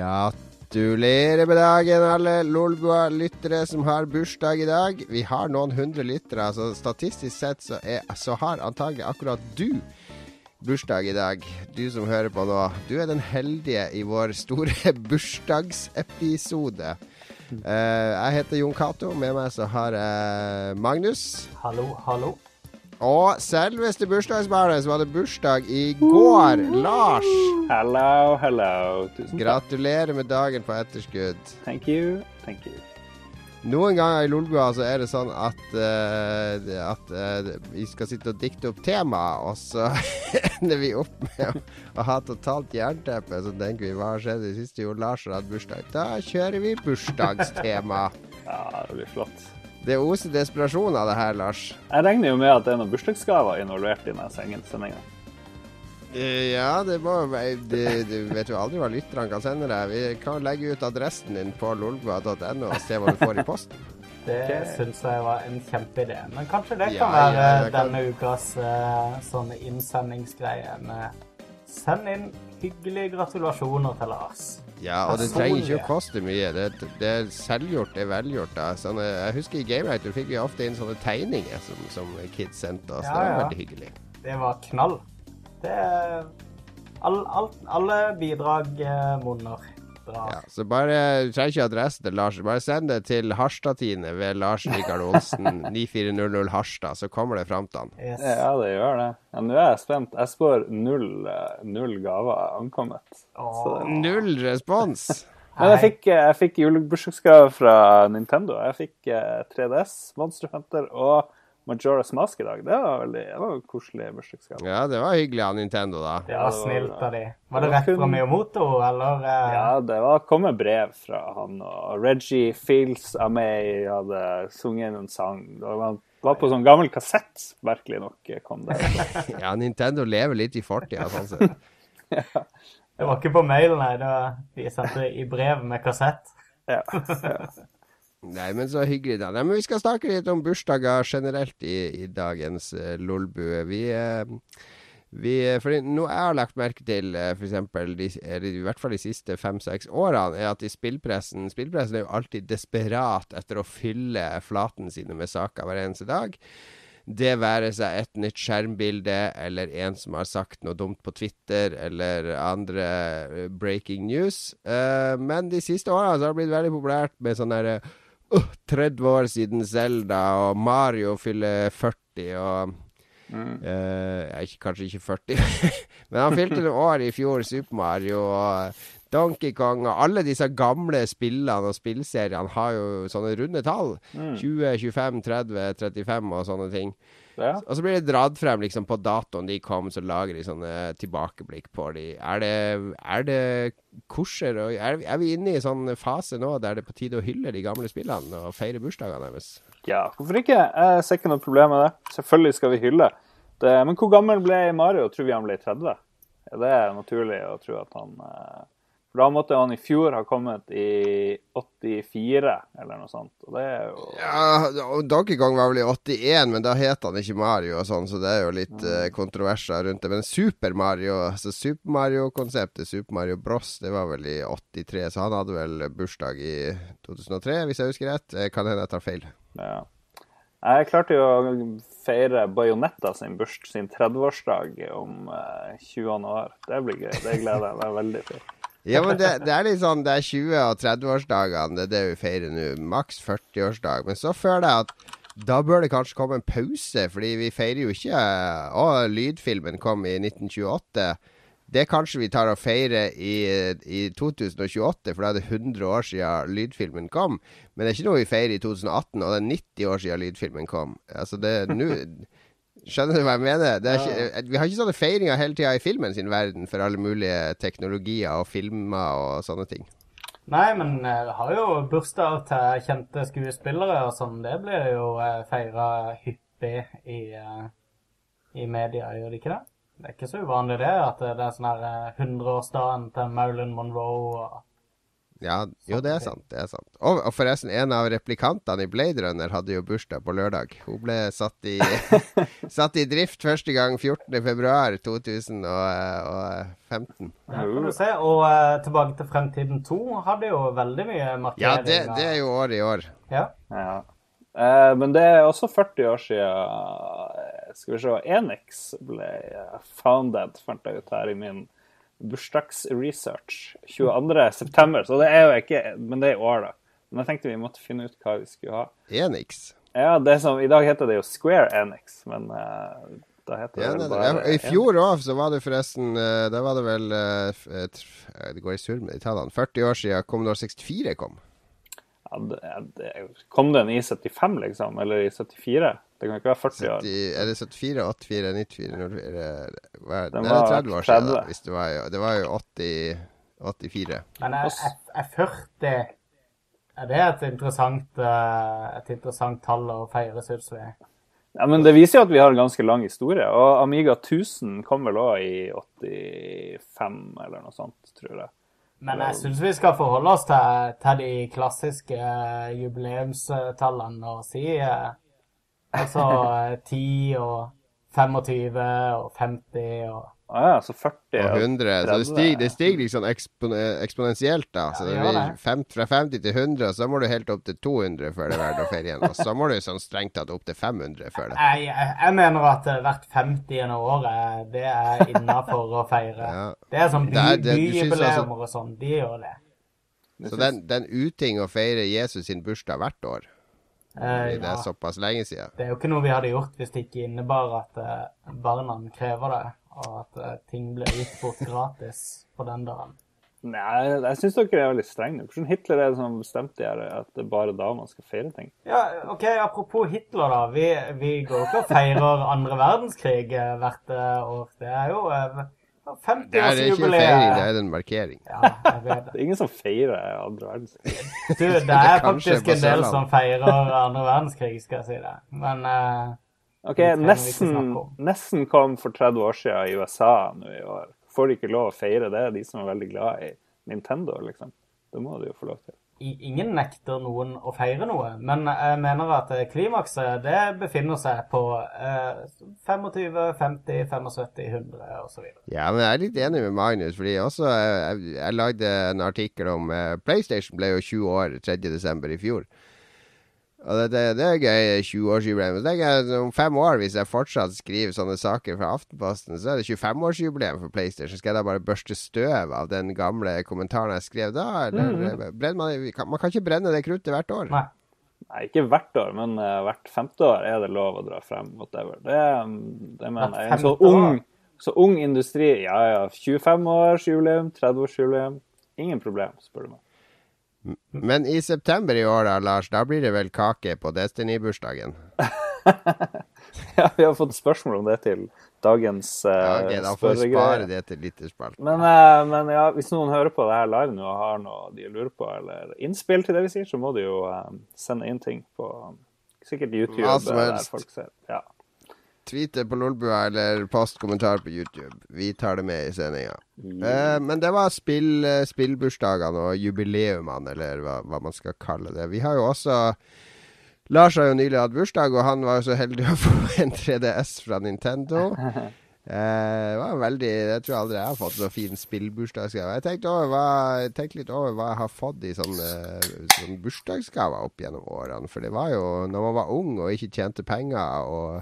Gratulerer med dagen, alle Lolbua-lyttere som har bursdag i dag. Vi har noen hundre lyttere, så statistisk sett så, er, så har antagelig akkurat du bursdag i dag. Du som hører på nå. Du er den heldige i vår store bursdagsepisode. Uh, jeg heter Jon Cato. Med meg så har jeg Magnus. Hallo, hallo. Og selveste bursdagsbarnet som hadde bursdag i går, Lars. Hello, hello. Tusen takk. Gratulerer med dagen på etterskudd. Thank you. Thank you. Noen ganger i Lolbua så er det sånn at, uh, at uh, vi skal sitte og dikte opp tema, og så ender vi opp med å, å ha totalt jernteppe. Så tenker vi hva har skjedd i det siste? Jo, Lars har hatt bursdag. Da kjører vi bursdagstema. ja, det blir flott. Det oser desperasjon av det her, Lars. Jeg regner jo med at det er noen bursdagsgaver involvert i denne sendinga. Eh, ja, det må Du vet jo aldri hva lytterne kan sende deg. Vi kan legge ut adressen din på lolbua.no og se hva du får i posten. Det syns jeg var en kjempeidé. Men kanskje det kan ja, være ja, kan... denne ukas uh, sånne innsendingsgreie med Send inn hyggelige gratulasjoner til Lars. Ja, og det trenger ikke å koste mye. Det, det er selvgjort, det er velgjort. Da. Sånne, jeg husker i Gamewriter fikk vi ofte inn sånne tegninger som, som kids sendte oss. Ja, det var ja. veldig hyggelig. Det var knall. Det all, all, Alle bidrag eh, monner. Ja, så bare du trenger ikke adressen til Lars. Bare send det til Harstadtine ved Lars Rikard Olsen, 9400 Harstad, så kommer det fram til han. Yes. Ja, det gjør det. Ja, Nå er jeg spent. Jeg spår null, eh, null gaver ankommet. Oh. Null respons? Men jeg fikk, jeg fikk julebursdagsgave fra Nintendo. Jeg fikk 3DS, eh, Monster Hunter og Majora's Mask i dag. Det var veldig det var koselig bursdagsgave. Ja, det var hyggelig av Nintendo, da. Ja, snilt av de. Var det rett fra Miyamoto, eller? Uh... Ja, det var kommet brev fra han. Og Reggie Fields av meg hadde sunget en sang. Det var, var på sånn gammel kassett, merkelig nok, kom det. ja, Nintendo lever litt i fortida, sånn sett. ja. Det var ikke på mail, nei. Det var, de sendte i brev med kassett. ja, ja. Nei, men så hyggelig, da. Nei, men vi skal snakke litt om bursdager generelt i, i dagens uh, Lolbue. Vi, uh, vi For noe jeg har lagt merke til, uh, f.eks. i hvert fall de siste fem-seks årene, er at i spillpressen Spillpressen er jo alltid desperat etter å fylle flaten sine med saker hver eneste dag. Det være seg et nytt skjermbilde, eller en som har sagt noe dumt på Twitter, eller andre breaking news. Men de siste årene har det blitt veldig populært med sånn derre uh, 30 år siden Zelda, og Mario fyller 40, og mm. uh, ikke, Kanskje ikke 40, men han fylte noen år i fjor, Super Mario. og Donkey Kong og alle disse gamle spillene og spillseriene har jo sånne runde tall. Mm. 20, 25, 30, 35 og sånne ting. Ja. Og så blir det dratt frem liksom på datoen de kom, så lager de sånne tilbakeblikk på de. Er det, er det kurser og er, er, vi inne i sånn fase nå der det er på tide å hylle de gamle spillene og feire bursdagene deres? Ja, hvorfor ikke? Jeg ser ikke noe problem med det. Selvfølgelig skal vi hylle. Det, men hvor gammel ble Mario? Tror vi han ble 30? Er det naturlig å tro at han eh, for da måtte han i fjor ha kommet i 84, eller noe sånt. Og det er jo Ja, Donkey Kong var vel i 81, men da het han ikke Mario og sånn, så det er jo litt mm. uh, kontroverser rundt det. Men Super Mario, altså Super Mario-konseptet, Super Mario Bros, det var vel i 83, så han hadde vel bursdag i 2003, hvis jeg husker rett. Kan hende jeg tar feil. Ja. Jeg klarte jo å feire Bajonetta sin, sin 30-årsdag om uh, eh, 20 år. Det blir gøy. Det gleder jeg meg veldig til. Ja, men det, det, er litt sånn Det er 20- og 30-årsdagene. Det er det vi feirer nå. Maks 40-årsdag. Men så føler jeg at da bør det kanskje komme en pause, fordi vi feirer jo ikke Å, lydfilmen kom i 1928. Det kanskje vi tar og feirer i, i 2028, for da er det 100 år siden lydfilmen kom. Men det er ikke noe vi feirer i 2018, og det er 90 år siden lydfilmen kom. Altså, det nå Skjønner du hva jeg mener? Ikke, vi har ikke sånne feiringer hele tida i filmen sin verden for alle mulige teknologier og filmer og sånne ting. Nei, men det eh, har jo bursdager til kjente skuespillere og sånn. Det blir jo eh, feira hyppig i, eh, i media, gjør det ikke det? Det er ikke så uvanlig det, at det er sånn her 100-årsdagen til Marilyn Monroe og Ja, jo, det er sant. det er sant. Og, og forresten, en av replikantene i Blade Runner hadde jo bursdag på lørdag. Hun ble satt i, satt i drift første gang 14.2.2015. Ja, kan du se. Og uh, Tilbake til Fremtiden 2 hadde jo veldig mye markering. Ja, det, det er jo år i år. Ja. Ja. Uh, men det er også 40 år siden eh, Skal vi se Enix ble founded, fant jeg ut her i min bursdagsresearch. 22.9. Så det er jo ikke Men det er i år, da. Men jeg tenkte vi måtte finne ut hva vi skulle ha. Enix. Ja, det som, I dag heter det jo Square Enix, men uh, da heter Ja, det bare I fjor òg så var det forresten uh, Da var det vel uh, Det går i surr med de tallene. 40 år siden Commodore 64 kom. Ja, det, det, kom den i 75, liksom? Eller i 74? Det kan ikke være 40 år. 70, er det 74, 84, 94 når det er, hva er- Den det er var 30 år siden. Da, hvis det, var jo, det var jo 80, 84. Men er, er, er 40 Er det et interessant, eh, et interessant tall å feire, syns vi? Ja, men det viser jo at vi har en ganske lang historie. Og Amiga 1000 kom vel òg i 85, eller noe sånt, tror jeg. Men jeg syns vi skal forholde oss til, til de klassiske eh, jubileumstallene og si eh, altså eh, 10 og 25 og 50 og ah, ja, så 40 Og 100. Så det stiger, det stiger liksom ekspon eksponentielt, da. Så Ja, det det blir det. fem, fra 50 til 100, og så må du helt opp til 200 før det er verdt å feire igjen. Og så må du sånn strengt tatt opp til 500 før det. jeg, jeg, jeg mener at eh, hvert 50. år er, det er innafor å feire. Ja. Det er sånn by, altså- og sånn. De gjør det. Så den, den uting å feire Jesus sin bursdag hvert år, Fordi det ja. er såpass lenge siden. Det er jo ikke noe vi hadde gjort hvis det ikke innebar at uh, barna krever det, og at uh, ting ble gitt bort gratis på den dagen. Nei, jeg syns dere er veldig strenge. Hvordan Hitler er det som bestemte her at det er bare da man skal feire ting? Ja, ok, Apropos Hitler, da. Vi, vi går jo ikke og feirer andre verdenskrig hvert år. Det er jo Det er ikke en feiring, det er en markering. Ja, jeg vet det. Det er ingen som feirer andre verdenskrig. Du, det er faktisk en del som feirer andre verdenskrig, skal jeg si det. Men uh, OK, nesten. Nessen kom for 30 år siden i USA nå i år. Får de ikke lov å feire det? De som er veldig glad i Nintendo, liksom. Det må de jo få lov til. Ingen nekter noen å feire noe. Men jeg mener at klimakset det befinner seg på eh, 25, 50, 75, 100 osv. Ja, men jeg er litt enig med Magnus, fordi også jeg, jeg lagde en artikkel om eh, PlayStation ble jo 20 år 3.12. i fjor. Og det, det, det er gøy, 20-årsjubileum. Så tenker jeg om fem år, hvis jeg fortsatt skriver sånne saker fra Aftenposten, så er det 25-årsjubileum for PlayStation. Skal jeg da bare børste støv av den gamle kommentaren jeg skrev da? Eller brenner man, kan- man kan ikke brenne det kruttet hvert år. Nei. Nei, ikke hvert år, men uh, hvert femte år er det lov å dra frem. Whatever. Det, det mener jeg. En så ung, så ung industri. Ja, ja. 25-årsjubileum, 30-årsjubileum. Ingen problem, spør du meg. Men i september i år, da, Lars, da blir det vel kake på Destiny-bursdagen? Ja, vi har fått spørsmål om det til dagens uh, Ja, okay, da får vi spare det til lytterspalt. Men, eh, men ja, hvis noen hører på det her live nå og har noe de lurer på, eller innspill til det vi sier, så må de jo eh, sende inn ting på sikkert YouTube. Eh, der folk ser. Ja. Tweet på Lolbua eller post kommentar på YouTube. Vi tar det med i sendinga. Eh, men det var spill, eh, spillbursdagene og jubileumene, eller hva, hva man skal kalle det. Vi har jo også Lars har jo nylig hatt bursdag, og han var jo så heldig å få en 3DS fra Nintendo. Eh, det var veldig Jeg tror aldri jeg har fått så fin spillbursdagsgave. Jeg tenkte, hva, tenkte litt over hva jeg har fått i sånne, sånne bursdagsgaver opp gjennom årene. For det var jo når man var ung og ikke tjente penger, og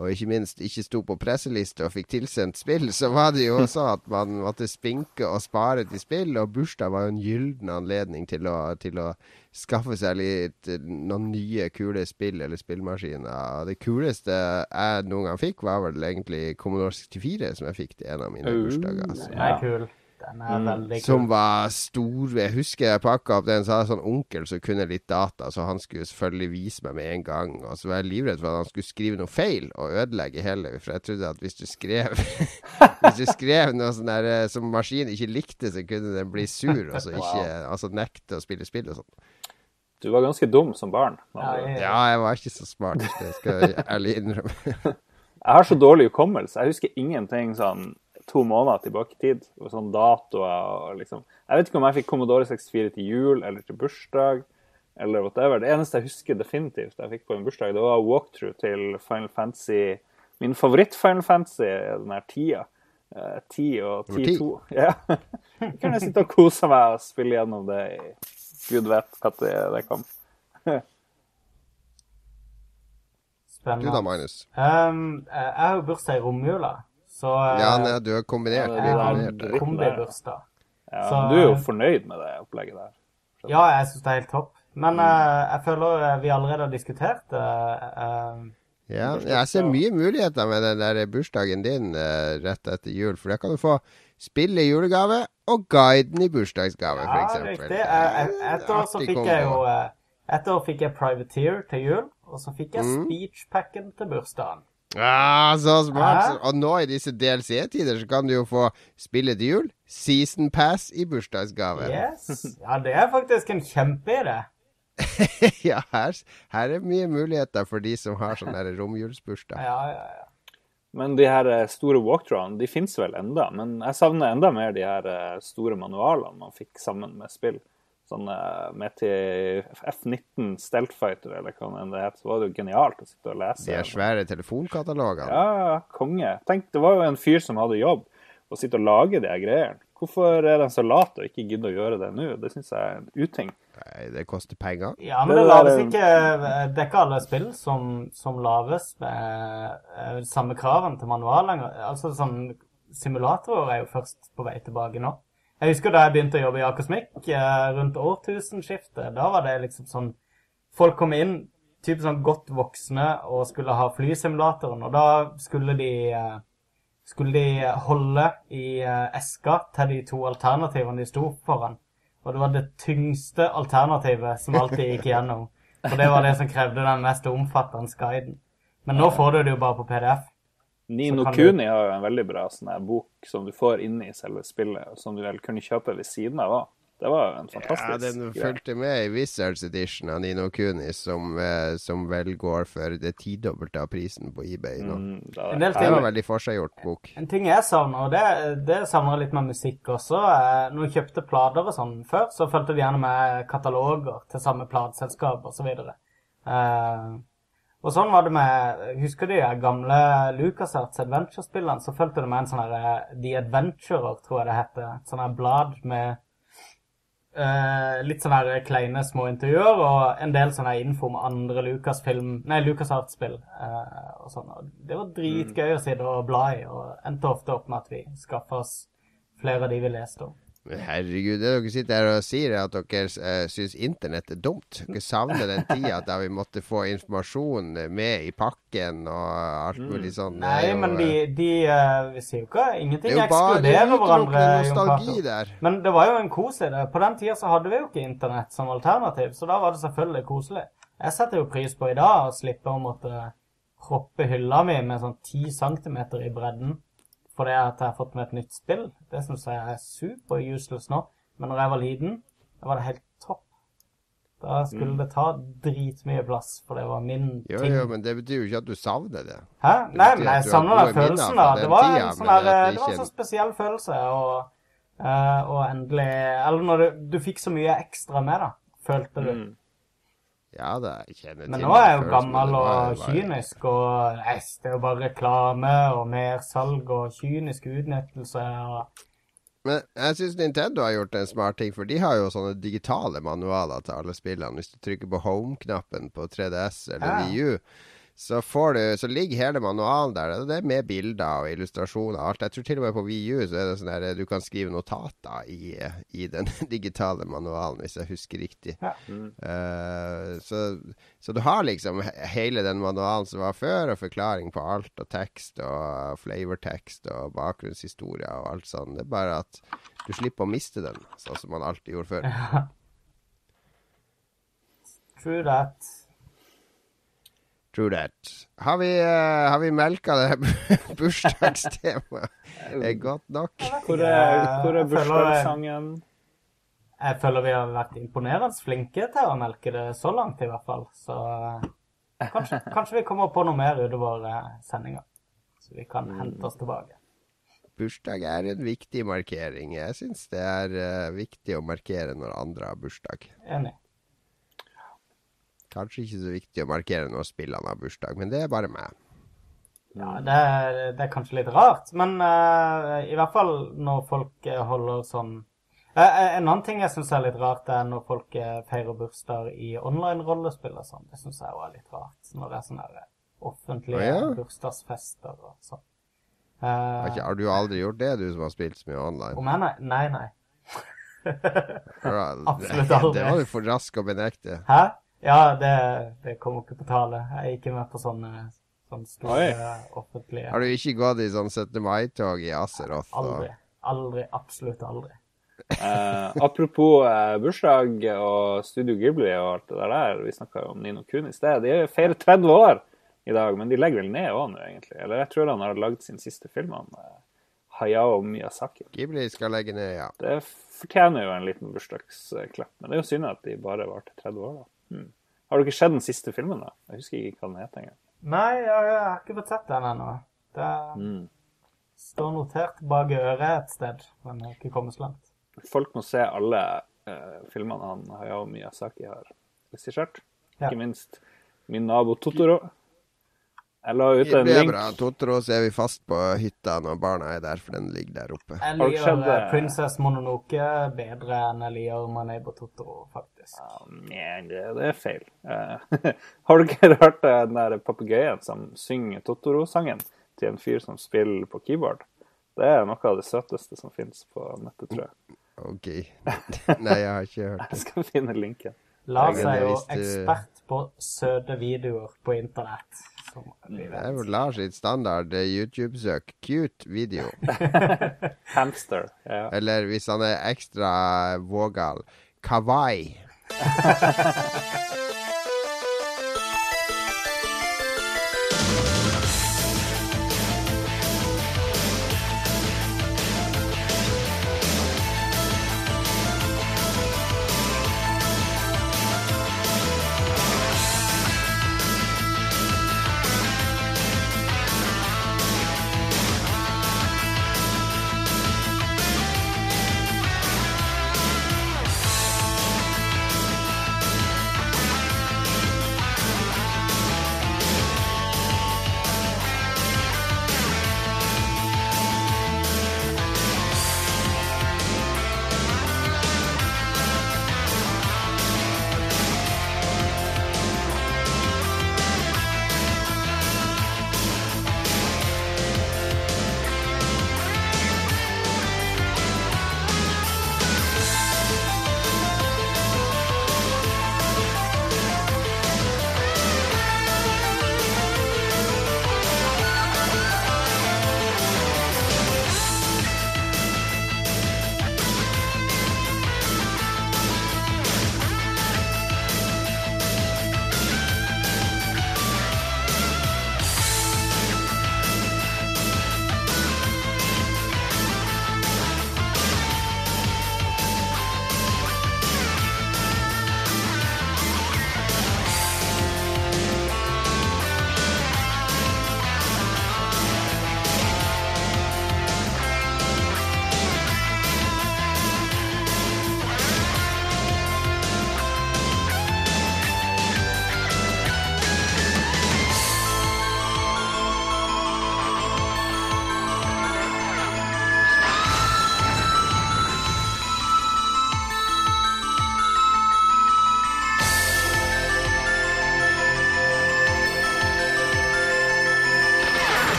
og ikke minst ikke sto på presseliste og fikk tilsendt spill, så var det jo også at man måtte spinke og spare til spill, og bursdag var jo en gyllen anledning til å, til å skaffe seg litt eh, noen nye, kule spill eller spillmaskiner. Det kuleste jeg noen gang fikk, var vel egentlig Commodore 64, som jeg fikk til en av mine bursdager. Altså. Den er mm. Veldig kul. Som var stor. Jeg husker jeg pakka opp den, så hadde jeg sånn onkel som kunne litt data, så han skulle selvfølgelig vise meg med en gang. Og så var jeg livredd for at han skulle skrive noe feil og ødelegge hele. For jeg trodde at hvis du skrev Hvis du skrev noe sånn der eh, som maskinen ikke likte, så kunne den bli sur, og så ikke altså nekte å spille spill og sånn. Du var ganske dum som barn. Ja, jeg- Ja, jeg var ikke så smart, det skal jeg ærlig innrømme. Jeg har så dårlig hukommelse. Jeg husker ingenting sånn to måneder tilbake i tid. Og sånn datoer og liksom Jeg vet ikke om jeg fikk Commodore 64 til jul eller til bursdag eller whatever. Det eneste jeg husker definitivt jeg fikk på en bursdag, det var walkthrough til Final Fantasy Min favoritt-Final Fantasy er den her tida. Eh, 10 og Nummer 10. 10-2. Ja. Jeg kunne sitte og kose meg og spille gjennom det i Gud vet når det, det kom. Du da, Magnus? Um, jeg har jo bursdag i romjula, så eh, Ja, nei, du er kombinert. Ja, kombinert. Ja, Så- du er jo fornøyd med det opplegget der. Ja, jeg syns det er helt topp. Men eh, jeg føler eh, vi allerede har diskutert det. Uh, Ja, jeg ser mye muligheter med den der bursdagen din uh, rett etter jul. For da kan du få spille i julegave og guiden i bursdagsgave, ja, f.eks. riktig. Eh, et- år så fikk jeg jo eh, Et år fikk jeg Privateer til jul, og så fikk jeg Mm. Speechpacken til bursdagen. Ah, så smart! Hæ? Og nå i disse DLC-tider så kan du jo få spille til jul. Season Pass i bursdagsgave. Yes. Ja, det er faktisk en kjempeidé. ja, her, her er mye muligheter for de som har sånn romjulsbursdag. Ja, ja, ja. Men de her eh, store walkthroughene, de fins vel enda. Men jeg savner enda mer de her eh, store manualene man fikk sammen med spill. Sånn eh, med til F19 Steltfighter, eller hva enn det het. Så var det jo genialt å sitte og lese. De er svære telefonkatalogene. Ja, konge. Tenk, det var jo en fyr som hadde jobb, å sitte og lage de greiene. Hvorfor er de så late og ikke gidder å gjøre det nå? Det syns jeg er en uting. Nei, det koster penger. Ja, men Det er- ikke Det er ikke alle spill som, som laves med eh, samme kravene til manual lenger. Altså sånn Simulatorer er jo først på vei tilbake nå. Jeg husker da jeg begynte å jobbe i Akosmikk eh, rundt årtusenskiftet. Da var det liksom sånn Folk kom inn typ sånn godt voksne og skulle ha flysimulatoren, og da skulle de eh, skulle de holde i eh, eska til de to alternativene de sto foran. Og det var det tyngste alternativet som alltid gikk gjennom. For det var det som krevde den mest omfattende guiden. Men nå får du det jo bare på PDF. Nino Kuni har jo en veldig bra sånn bok som du får inni selve spillet, som du vel kunne kjøpe ved siden av òg. Det var jo en Ja, den greie. fulgte med i Wizards Edition av Nino Kuni, som, eh, som vel går for det tidobbelte av prisen på eBay nå. Mm, det, En del Det var en veldig forseggjort bok. En ting jeg savner, og det, det savner jeg litt med musikk også eh, Når jeg kjøpte plater og sånn før, så fulgte vi gjerne med kataloger til samme plateselskap osv. Eh, og sånn var det med Husker du de gamle LucasArts Adventure-spillene? Så fulgte det med en sånn her eh, The Adventurer, tror jeg det heter. Et sånn her blad med uh, litt sånne her kleine små intervjuer og en del sånn her info om andre Lucasfilm, nei, LucasArts-spill. uh, og sånn. Og det var dritgøy å sitte og bla i, og endte ofte opp med at vi skaffa oss flere av de vi leste om. Men herregud, det dere sitter her og sier, er at dere uh, syns internett er dumt. Dere savner den tida da vi måtte få informasjon med i pakken og alt mulig sånn. Det er Nei, men de, eh, de uh, Vi sier jo ikke det Ingenting er jo ekskluderer hverandre. nostalgi der. Men det var jo en kos i det. På den tida så hadde vi jo ikke internett som alternativ, så da var det selvfølgelig koselig. Jeg setter jo pris på i dag å slippe å måtte hoppe hylla mi med sånn ti centimeter i bredden fordi at jeg har fått med et nytt spill. Det syns jeg er super useless nå. Men når jeg var liten, da var det helt topp. Da skulle det ta dritmye plass, for det var min Mm. Jo, ting. jo, men det betyr jo ikke at du savner det. Hæ? Det Nei, men jeg savner den følelsen, da. Det var tida, en sånn her, det, det ikke... var en sånn spesiell følelse, og, eh, og endelig Eller når du, du fikk så mye ekstra med, da, følte du. Mm. Ja det kjenner Men nå er jeg jo gammel og kynisk, og nei, det er jo bare reklame og mer salg og kynisk utnyttelse og Men jeg syns Nintendo har gjort en smart ting, for de har jo sånne digitale manualer til alle spillene. Hvis du trykker på home-knappen på 3DS eller Ja. VU, så, får du, så ligger hele manualen der. Det er med bilder og illustrasjoner og alt. Jeg tror til og med på VU så er det sånn der du kan skrive notater i, i den digitale manualen, hvis jeg husker riktig. Ja. Eh, så, så du har liksom hele den manualen som var før, og forklaring på alt, og tekst, og flavortekst, og bakgrunnshistorie og alt sånn. Det er bare at du slipper å miste den, sånn som man alltid gjorde før. True that. True that. Har vi, uh, har vi melka det bursdagstemaet godt nok? Hvor er, hvor er bursdagssangen? Jeg føler vi har vært imponerende flinke til å melke det så langt, i hvert fall. Så eh, kanskje, kanskje vi kommer på noe mer utover uh, sendinga, så vi kan hente oss tilbake. bursdag er en viktig markering. Jeg syns det er uh, viktig å markere når andre har bursdag. Enig. Kanskje ikke så viktig å markere når spillene har bursdag, men det er bare meg. Ja, det, det er kanskje litt rart, men uh, i hvert fall når folk holder sånn uh, En annen ting jeg syns er litt rart, er når folk feirer bursdag i online-rollespill og sånn. Det syns jeg òg er litt rart. Når det er sånne offentlige ja, ja. bursdagsfester og sånn. Uh, har du aldri gjort det, du som har spilt så mye online? om jeg nei? Nei, nei. Absolutt aldri. Det var du for rask å benekte. Hæ? Ja, det, det kommer ikke på tale. Jeg er ikke med på sånne, sånne store Oi. offentlige Har du ikke gått i sånn 17. mai-tog i Azeroth? og- Aldri. Aldri. Absolutt aldri. Eh, apropos eh, bursdag og Studio Ghibli og alt det der, vi snakka jo om Nino Kun i sted. De feirer 30 år i dag, men de legger vel ned òg nå, egentlig. Eller jeg tror han har lagd sin siste film, han eh, Hayao Miyazaki. Ghibli skal legge ned, ja. Det fortjener jo en liten bursdagsklapp, men det er jo synd at de bare varte 30 år, da. Hmm. Har du ikke sett den siste filmen, da? Jeg husker ikke hva den het engang. Nei, jeg, jeg har ikke fått sett den ennå. Det Mm. står notert bak øret et sted, men jeg har ikke kommet så langt. Folk må se alle eh, filmene han Hayao Miyazaki har regissert. Ja. Ikke minst Min nabo Totoro. Jeg la ut en Det er link. bra. Totoro så er vi fast på hytta når barna er der, for den ligger der oppe. Jeg liker sett eh, Princess Mononoke bedre enn jeg liker My Neighbor Totoro, faktisk. Men det, det er feil. Eh, har du ikke hørt den der papegøyen som synger Totoro-sangen til en fyr som spiller på keyboard? Det er noe av det søteste som finnes på nettet, tror jeg. OK. Nei, jeg har ikke hørt det. Jeg skal finne linken. Lars er jo ekspert på søte videoer på internett. Det er jo Lars sitt standard eh, YouTube-søk. Cute video. Hamster. Ja. Eller hvis han er ekstra vågal, kawaii.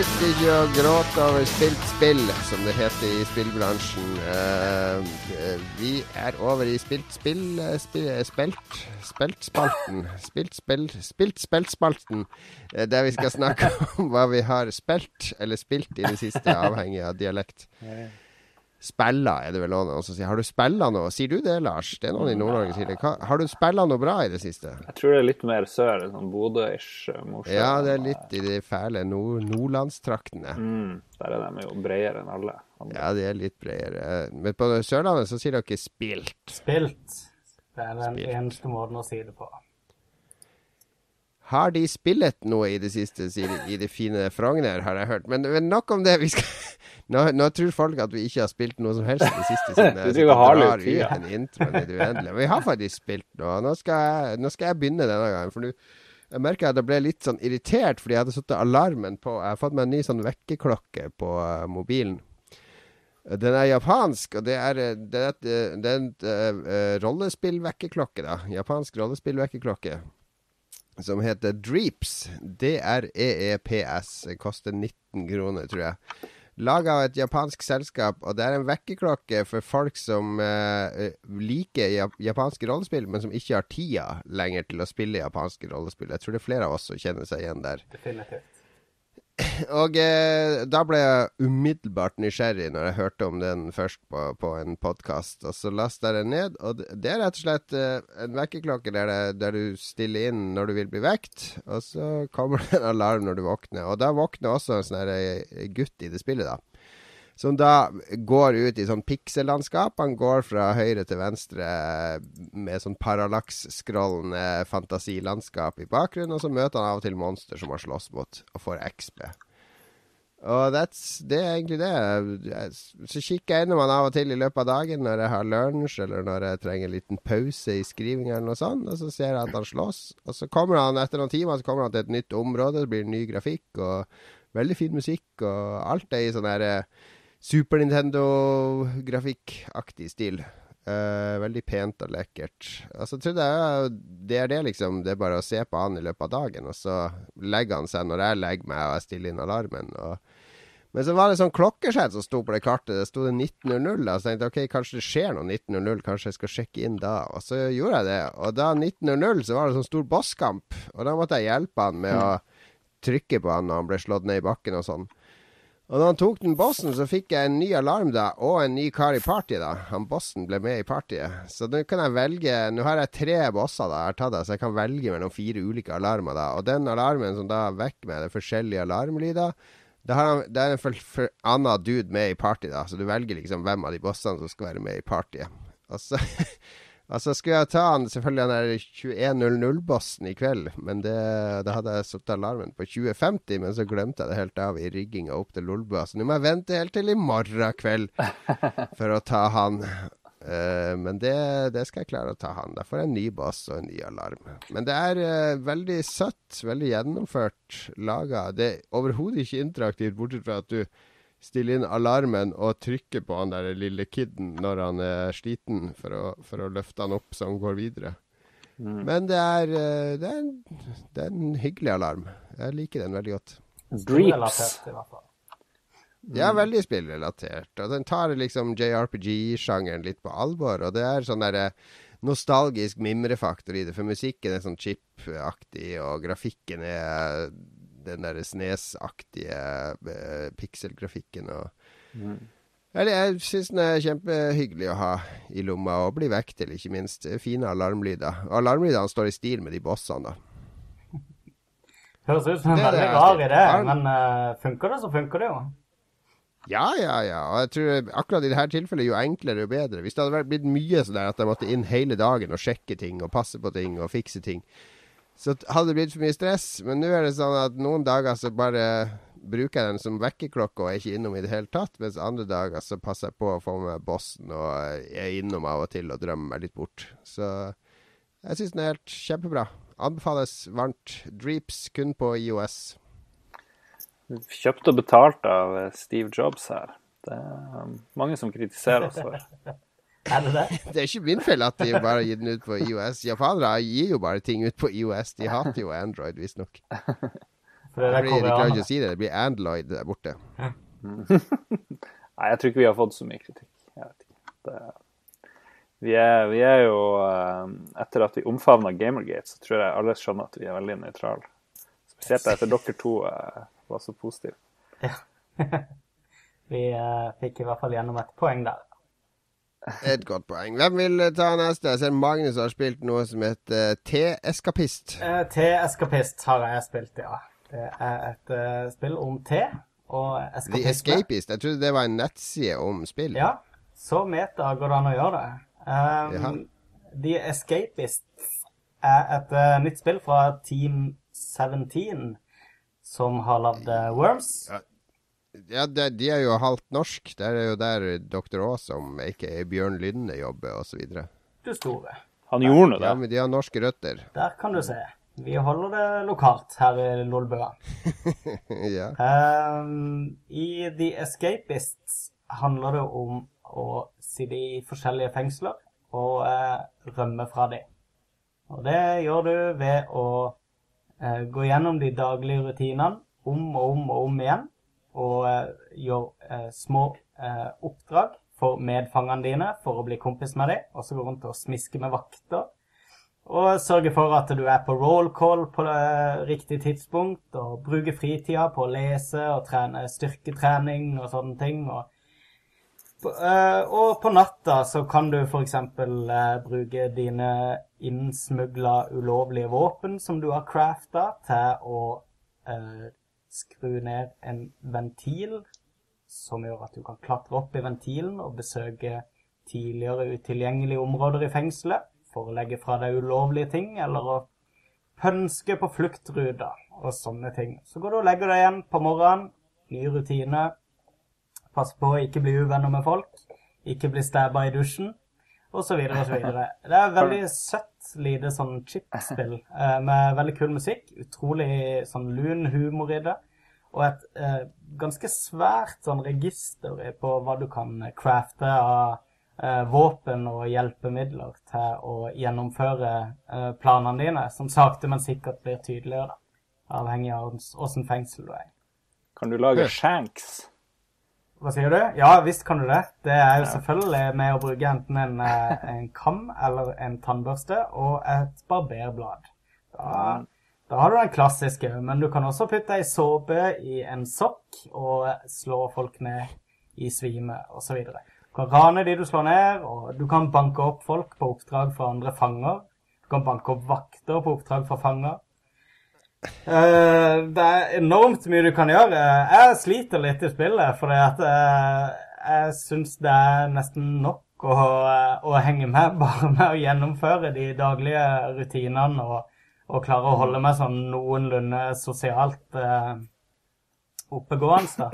Det nytter ikke å gråte over spilt spill, som det heter i spillbransjen. Eh, vi er over i spilt spill, eh, spill eh, Spilt Speltspalten. Spilt spill Spilt speltspalten. Uh, der vi skal snakke om hva vi har spilt eller spilt i det siste, avhengig av dialekt. Spella er det vel noen som sier. Har du spilla noe? Sier du det, Lars? Det er noen i Nord-Norge som sier det. Hva, har du spilla noe bra i det siste? Jeg tror det er litt mer sør, sånn Bodø-ish. eh, Ja, det er litt i de fæle nord nordlandstraktene. Mm, der er de jo bredere enn alle. andre. Ja, de er litt bredere. Men på Sørlandet så sier dere 'spilt'. Spilt. Det er den Spilt. eneste måten å si det på. Har de spillet noe i det siste, sier de, i det fine Frogner, har jeg hørt. Men, men nok om det. Vi skal, nå, nå tror folk at vi ikke har spilt noe som helst i det siste. Siden Du jeg driver har og harlig drar tida. Men vi har faktisk spilt noe. Nå skal jeg, nå skal jeg begynne denne gangen. For nå jeg merker at jeg ble litt sånn irritert fordi jeg hadde satt alarmen på. Jeg har fått meg en ny sånn vekkerklokke på uh, mobilen. Den er japansk, og det er, eh, det er, eh, det er en uh, rollespillvekkerklokke, da. Japansk rollespillvekkerklokke. Som heter Dreeps. D-r-e-e-p-s. Koster 19 kroner, tror jeg. Laga av et japansk selskap, og det er en vekkerklokke for folk som eh, liker jap japanske rollespill, men som ikke har tida lenger til å spille japanske rollespill. Jeg tror det er flere av oss som kjenner seg igjen der. Definitivt. Og eh, da ble jeg umiddelbart nysgjerrig når jeg hørte om den først på, på en podkast. Og så lasta jeg den ned, og det, er rett og slett eh, en vekkerklokke der, der du stiller inn når du vil bli vekt, og så kommer det en alarm når du våkner. Og da våkner også en sånn eh, gutt i det spillet, da. Som da går ut i sånn piksellandskap. Han går fra høyre til venstre med sånn parallaksskrollende fantasilandskap i bakgrunnen, og så møter han av og til monster som han slåss mot, og får XP. Og det er egentlig det. Så kikker jeg innom han av og til i løpet av dagen når jeg har lunsj, eller når jeg trenger en liten pause i skrivinga, eller noe sånt, og så ser jeg at han slåss. Og så kommer han etter noen timer så kommer han til et nytt område, det blir ny grafikk og veldig fin musikk, og alt er i sånn her eh, Super Nintendo-grafikkaktig stil. Uh, veldig pent og lekkert. Altså, jeg trodde jeg det er det, liksom. Det er bare å se på han i løpet av dagen, og så legger han seg når jeg legger meg og jeg stiller inn alarmen. Og... Men så var det sånn klokkeslett som sto på det kartet. Det sto det 19.00. da, Så tenkte jeg ok, kanskje det skjer noe 19.00. Kanskje jeg skal sjekke inn da. Og så gjorde jeg det. Og da 19.00 så var det sånn stor bosskamp. Og da måtte jeg hjelpe han med å trykke på han når han ble slått ned i bakken og sånn. Og da han tok den bossen, så fikk jeg en ny alarm da, og en ny kar i party da. Han bossen ble med i partyet. Så nå kan jeg velge Nå har jeg tre bosser da, jeg har tatt det, så jeg kan velge mellom fire ulike alarmer da. Og den alarmen som da vekker meg, det er forskjellige alarmlyder. Det, har det er en for, for annen dude med i party da, så du velger liksom hvem av de bossene som skal være med i partyet. Og så Altså skulle jeg ta han selvfølgelig han der 21.00-bossen i kveld, men det, da hadde jeg satt alarmen på 2050, men så glemte jeg det helt av i rigginga opp til Lolbua. Så nå må jeg vente helt til i morgen kveld for å ta han. Uh, men det, det skal jeg klare å ta han. Da får jeg en ny boss og en ny alarm. Men det er uh, veldig søtt, veldig gjennomført laga. Det er overhodet ikke interaktivt, bortsett fra at du stille inn alarmen og trykke på han der lille kiden når han er sliten, for å, for å løfte han opp så han går videre. Men det er, eh, det, er en, det er en hyggelig alarm. Jeg liker den veldig godt. Dreeps. Fall. Ja, veldig spillrelatert. Og den tar liksom JRPG-sjangeren litt på alvor. Og det er sånn derre nostalgisk mimrefaktor i det, for musikken er sånn chip-aktig, og grafikken er den der Snes-aktige uh, pikselgrafikken. og Eller, jeg syns den er kjempehyggelig å ha i lomma, og bli vekk til, ikke minst. Fine alarmlyder. Alarmlydene står i stil med de bossene, da. Høres ut som en veldig rar idé, men uh, funker det, så funker det jo. Ja, ja, ja. Og jeg tror akkurat i dette tilfellet jo enklere jo bedre. Hvis det hadde blitt mye sånn at jeg måtte inn hele dagen og sjekke ting og passe på ting og fikse ting, så hadde det blitt for mye stress. Men nå er det sånn at noen dager så bare bruker jeg den som vekkerklokke og er ikke innom i det hele tatt, mens andre dager så passer jeg på å få med bossen og er innom av og til og drømmer meg litt bort. Så jeg syns den er helt kjempebra. Anbefales varmt. Dreeps kun på IOS. Kjøpt og betalt av Steve Jobs her. Det er mange som kritiserer oss for. Er det det? Det er ikke min feil at de bare gir den ut på IOS. Japanere gir jo bare ting ut på IOS. De hater jo Android, visstnok. De klarer ikke å si det. Det blir Android der borte. Nei, jeg tror ikke vi har fått så mye kritikk. Jeg vet ikke. Det, vi, er, vi er jo um, Etter at vi omfavna Gamergate, så tror jeg alle skjønner at vi er veldig nøytrale. Spesielt etter dere to eh, var så positive. Vi eh, fikk i hvert fall gjennom et poeng der. Et godt poeng. Hvem vil eh, ta neste? Jeg ser Magnus har spilt noe som heter uh, Te-eskapist. Eh, Te-eskapist har jeg spilt, ja. Det er et uh, spill om te og The. Escapist. Jeg trodde det var en nettside om spill. Ja, så meta går det an å gjøre det. Um, ja. The Escapists er et uh, nytt spill fra Team 17, som har lagd uh, Worms. Ja, det, de er jo halvt norsk. Det er jo der Dr. Awesome, aka Bjørn Lynne, jobber, osv. Du store. Han gjorde nå Ja, men de har norske røtter. Der kan du se. Vi holder det lokalt her i Lolbua. ja. Um, I The Escapists handler det om å sitte i forskjellige fengsler og uh, rømme fra dem. Og det gjør du ved å uh, gå gjennom de daglige rutinene om og om og om igjen. Og gjør gjøre eh, små eh, oppdrag for medfangene dine for å bli kompis med dem. Og så gå rundt og smiske med vakter. Og sørge for at du er på roll call på eh, riktig tidspunkt, og bruke fritida på å lese og trene styrketrening og sånne ting. Og, eh, og på natta så kan du f.eks. Bruke dine innsmugla ulovlige våpen som du har crafta, til å eh, skru ned en ventil som gjør at du kan klatre opp i ventilen og besøke tidligere utilgjengelige områder i fengselet for å legge fra deg ulovlige ting, eller å pønske på fluktruta og sånne ting. Så går du og legger deg igjen på morgenen, ny rutine. Pass på å ikke bli uvenner med folk, ikke bli stæba i dusjen, og så videre og så videre. Det er veldig søtt lite sånn chip-spill eh, med veldig kul musikk, utrolig sånn lun humor i det, og et eh, ganske svært sånn register på hva du kan crafte av eh, våpen og hjelpemidler til å gjennomføre eh, planene dine, som sakte, men sikkert blir tydeligere, avhengig av åssen fengsel du er i. Kan du lage shanks? Hva sier du? Ja, visst kan du det. Det er jo selvfølgelig med å bruke enten en, eh, en kam eller en tannbørste og et barberblad. Da, da har du den klassiske, men du kan også putte ei såpe i en sokk og slå folk ned i svime osv. Du kan rane de du slår ned, og du kan banke opp folk på oppdrag fra andre fanger. Du kan banke opp vakter på oppdrag fra fanger. Eh, det er enormt mye du kan gjøre. Jeg sliter litt i spillet, fordi at uh, jeg syns det er nesten nok å, å henge med bare med å gjennomføre de daglige rutinene og, og klare å holde meg sånn noenlunde sosialt uh, oppegående.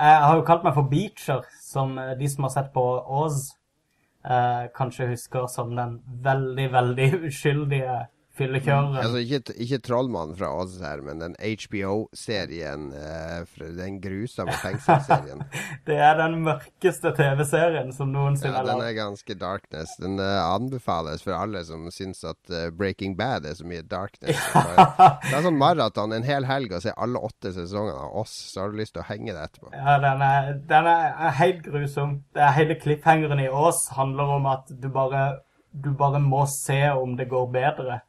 Jeg har jo kalt meg for beacher, som eh, de som har sett på Oz, eh, kanskje husker som den veldig, veldig uskyldige fyllekjøreren. Altså ikke, ikke Trollmannen fra Oz her, men den HBO-serien. eh, den grusomme fengselsserien. Det er den mørkeste TV-serien som noensinne Ja, er den er ganske darkness. Den eh, anbefales for alle som syns at eh, Breaking Bad er så mye darkness. Det er sånn maraton en hel helg å se alle åtte sesongene av oss, så har du lyst til å henge deg etterpå. Ja, den er, den er helt grusom. Det er hele klipphengeren i Ås handler om at du bare, du bare må se om det går bedre.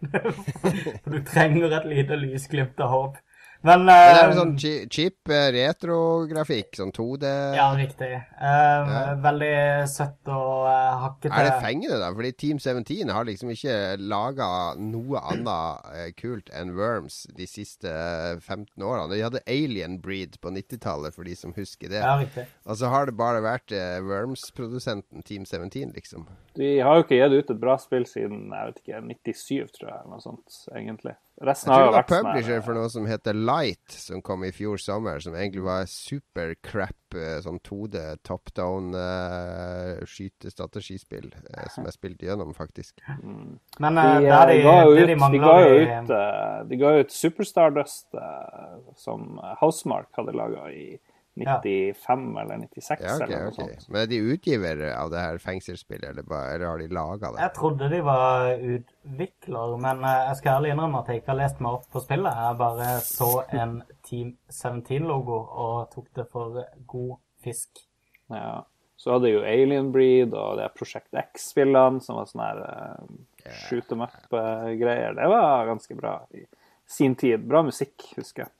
For du trenger et lite lysglimt av håp. Men, Men det er eh, sånn cheap eh, retrografikk, sånn 2D. Ja, riktig. Uh, Ja. Veldig søtt og uh, hakkete. Er det fengende, da? Fordi Team 17 har liksom ikke laga noe annet kult enn Worms de siste eh, 15 årene. De hadde Alien Breed på 90-tallet, for de som husker det. Ja, riktig. Og så har det bare vært Worms-produsenten Team 17, liksom. De har jo ikke gitt ut et bra spill siden jeg vet ikke, 97, tror jeg, eller noe sånt, egentlig. Jeg tror har det var sånn publisher her, for noe som heter Light, som kom i fjor sommer. Som egentlig var super crap, eh, sånn 2D top down uh, skytestrategispill, uh, som jeg spilte gjennom, faktisk. Men De, eh, eh, de, ga jo ut, de de ga jo ut, eh, de ga ut Superstar Dust, eh, som Housemark hadde laga i 95 eller 96, Ja, okay, eller noe okay. sånt. Men er de utgiver av det her fengselsspillet, eller, bare, eller har de laga det? Jeg trodde de var utvikler, men eh, jeg skal ærlig innrømme at jeg ikke har lest meg opp på spillet. Jeg bare så en Team 17-logo og tok det for god fisk. Ja. Så hadde jo Alien Breed og det Prosjekt X-spillene, som var sånne her uh, shoot em up-greier. Det var ganske bra i sin tid. Bra musikk, husker jeg.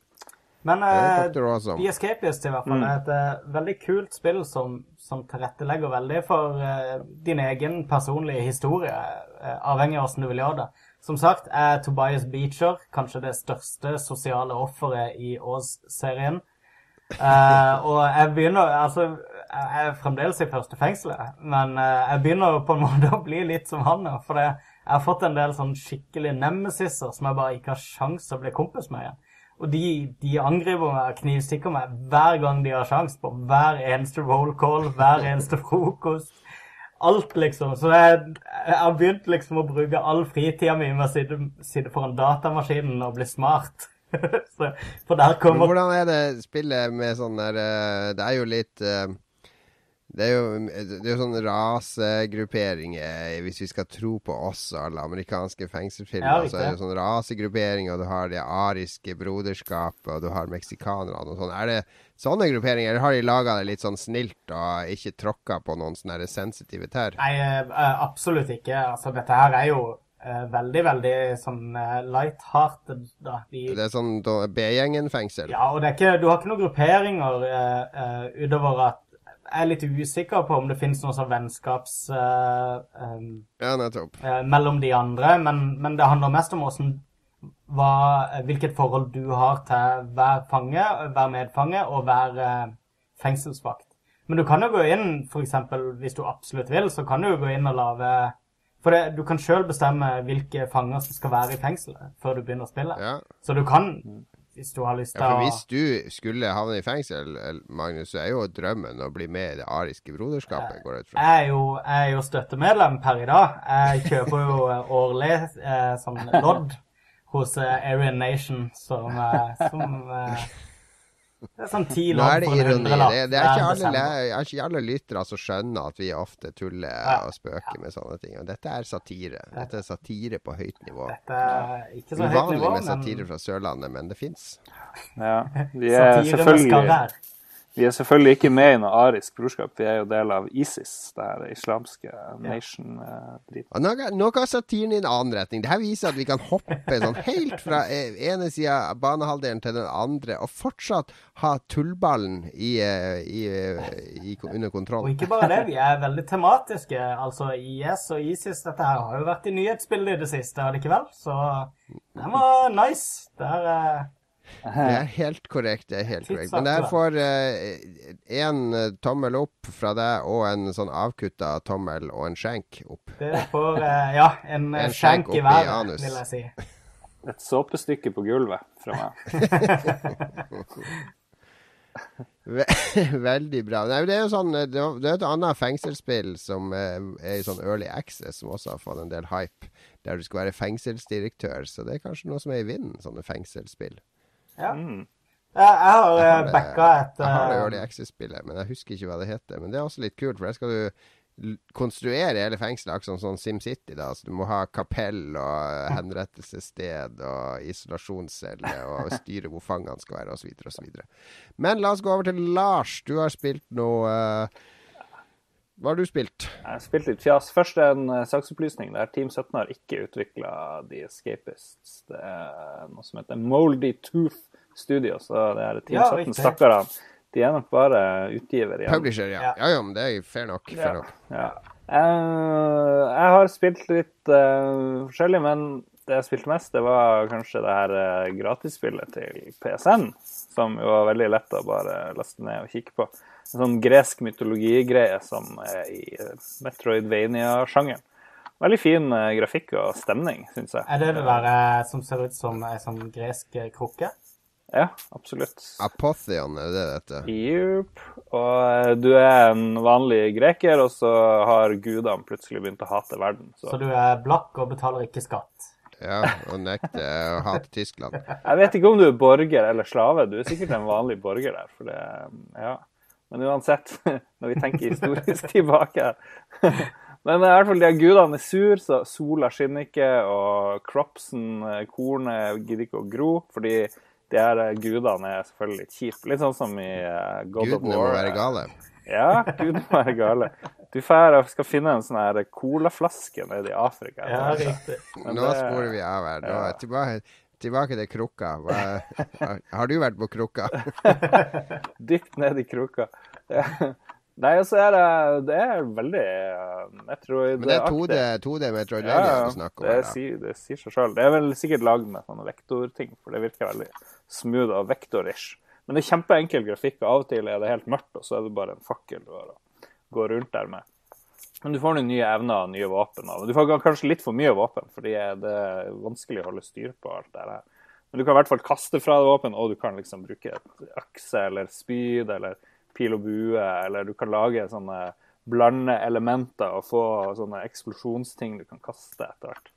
Men eh. The Escapist i hvert fall er et eh, veldig kult spill som, som tilrettelegger veldig for eh, din egen personlige historie, eh, avhengig av hvordan du vil gjøre det. Som sagt er Tobias Beecher kanskje det største sosiale offeret i Ås-serien. Eh, og jeg begynner Altså, jeg er fremdeles i første fengselet, men eh, jeg begynner på en måte å bli litt som han nå. For jeg har fått en del sånn skikkelig nemesiser som jeg bare ikke har sjans til å bli kompis med igjen. Og de, de angriper meg knivstikker meg hver gang de har sjanse på hver eneste roll call, hver eneste frokost. Alt, liksom. Så jeg, jeg har begynt liksom å bruke all fritida mi med å sitte, sitte foran datamaskinen og bli smart. Så, for der Men hvordan er det spillet med sånn der eh, Det er jo litt eh, Det er jo, det er jo sånn rasegrupperinger, hvis vi skal tro på oss og alle amerikanske fengselsfilmer. Ja, så er det sånn rasegrupperinger, og du har det ariske broderskapet, og du har meksikanerne og sånn. Er det sånne grupperinger, eller har de laga det litt sånn snilt og ikke tråkka på noen sånne sensitive tær? Nei, eh, absolutt ikke. Altså, dette her er jo eh, veldig, veldig sånn light-hearted. De, Det er sånn B-gjengen-fengsel? Ja, og det ikke, du har ikke noen grupperinger uh, uh, utover at jeg er litt usikker på om det finnes noe sånn vennskaps Uh, um, Ja, nettopp. Uh, mellom de andre, men, men det handler mest om hvordan, hva, hvilket forhold du har til hver fange, hver medfange og hver eh, fengselsvakt. Men du kan jo gå inn, for eksempel, hvis du absolutt vil, så kan du jo gå inn og lage For det, du kan sjøl bestemme hvilke fanger som skal være i fengselet før du begynner å spille. Ja. Så du kan, hvis du har lyst til Ja, for å hvis du skulle havne i fengsel, Magnus, så er jo drømmen å bli med i det ariske broderskapet, går jeg ut fra. Jeg er jo, jeg er jo støttemedlem per i dag. Jeg kjøper jo eh, årlig eh, sånn lodd hos eh, Aryan Nation som, eh, som eh, Det er sånn ti Nå er det ironi. Det, det, er ikke alle, er ikke alle lyttere som skjønner at vi ofte tuller Ja. og spøker med sånne ting. Og dette er satire. Dette er satire på høyt nivå. Dette er ikke så høyt Uvanlig nivå, med men satire fra Sørlandet, men det fins. Ja. Vi er, selvfølgelig. Vi er selvfølgelig ikke med i noe arisk brorskap. Vi er jo del av ISIS, det her islamske nation-driten. Og nå, nå går satiren i en annen retning. Dette viser at vi kan hoppe sånn helt fra eh, ene sida av banehalvdelen til den andre, og fortsatt ha tullballen i, eh, i, eh, i, under Og ikke bare det, vi er veldig tematiske. Altså IS og ISIS, dette her har jo vært i nyhetsbildet i det siste allikevel, så den var nice. Der eh, Det er helt korrekt. det er helt korrekt. Men jeg får én tommel opp fra deg, og en sånn avkutta tommel og en skjenk opp. det får uh, ja, en, eh, En skjenk skjenk i været, vil jeg si. Et såpestykke på gulvet fra meg. Veldig bra. Nei, det er jo sånn, det er et annet fengselsspill som eh, er i sånn early access, som også har fått en del hype, der du skal være fengselsdirektør. Så det er kanskje noe som er i vinden, sånne fengselsspill. Ja. Mm. Jeg, jeg har har uh, backa et Jeg har det eh, early access-spillet, men jeg husker ikke hva det heter. Men det er også litt kult, for der skal du konstruere hele fengselet akkurat som sånn SimCity. da, så Du må ha kapell og henrettelsessted og isolasjonscelle og styre hvor fangene skal være osv. osv. Men la oss gå over til Lars. Du har spilt noe eh, Hva har du spilt? Jeg har spilt litt fjas. Først en uh, saksopplysning. der Team 17 har ikke utvikla The Escapists. Det er noe som heter Moldy Tooth Studio. Så det er Team Ja, 17 stakkarene. De er nok bare utgiver igjen. Publisher, ja. Ja. Ja, ja, men det er fair nok. Fair Ja. nok. Ja. Uh, jeg har spilt litt uh, forskjellig, men det jeg spilte mest, det var kanskje det her uh, gratisspillet til PSN, som jo var veldig lett å bare laste ned og kikke på. En sånn gresk mytologigreie som er i uh, Metroidvania-sjangeren. Veldig fin grafikk og stemning, syns jeg. Er det det der som ser ut som ei sånn gresk krukke? Ja, absolutt. Apotheon, er det dette? Jupp. Og eh, du er en vanlig greker, og så har gudene plutselig begynt å hate verden. Så Så du er blakk og betaler ikke skatt? Ja, og nekter å hate Tyskland. Jeg vet ikke om du er borger eller slave. Du er sikkert en vanlig borger der. For det, ja. Men uansett, når vi tenker historisk tilbake Men i hvert fall de gudene er sur, så sola skinner ikke, og cropsen, eh, kornet, gidder ikke å gro. Fordi de her eh, gudene er selvfølgelig kjipe. Litt sånn som i God God of Gudene War. må være gale. Ja, gudene må være gale. Du får, skal finne en sånn her colaflaske nede i Afrika. Ja, riktig. Nå det- sporer vi av her. Nå, ja. tilbake, tilbake til krukka. Hva, har, du vært på krukka? Dypt ned i krukka. Nei, altså er det, det er veldig uh, Metroid Men det er 2D, 2D Metroidvania Ja, du snakker om det, her, da. sier, det sier seg sjøl. Det er vel sikkert lagd med sånne vektorting, for det virker veldig smooth og vektorish. Men det er kjempeenkel grafikk, og av og til er det helt mørkt, og så er det bare en fakkel du har å gå rundt der med. Men du får noen nye evner og nye våpen. Og du får kanskje litt for mye våpen, fordi det er vanskelig å holde styr på alt det her. Men du kan i hvert fall kaste fra deg våpen, og du kan liksom bruke et økse eller spyd eller pil og bue, eller du kan lage sånne blande elementer og få sånne eksplosjonsting du kan kaste etter hvert.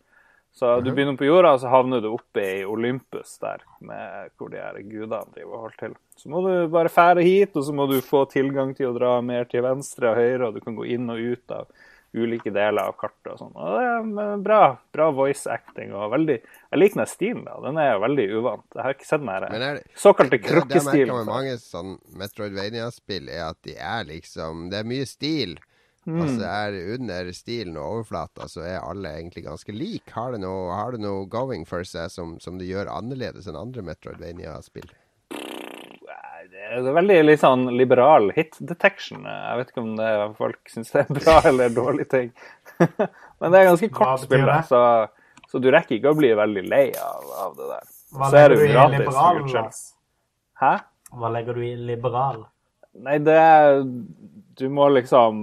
Så du begynner på jorda, og så havner du oppe i Olympus der, med hvor de her gudene driver og holder til. Så må du bare fære hit, og så må du få tilgang til å dra mer til venstre og høyre, og du kan gå inn og ut av ulike deler av kartet og sånn. Og det er bra, bra voice acting og veldig Jeg liker den stilen, da. Den er veldig uvant. Jeg har ikke sett den her er såkalte det, det jeg merker med mange sånn Metroidvania-spill, er at de er liksom Det er mye stil. Mm. Altså er under stilen og overflata, så er alle egentlig ganske like. Har det noe, har det noe going for seg som, som det gjør annerledes enn andre Metroidvania-spill? Det er veldig litt sånn liberal hit detection. Jeg vet ikke om det er, folk syns det er bra eller dårlig ting. Men det er ganske kort spill, så, så du rekker ikke å bli veldig lei av, av det der. Hva Så er det legger jo du i gratis. liberal? Hæ? Hva legger du i liberal? Nei, det Du må liksom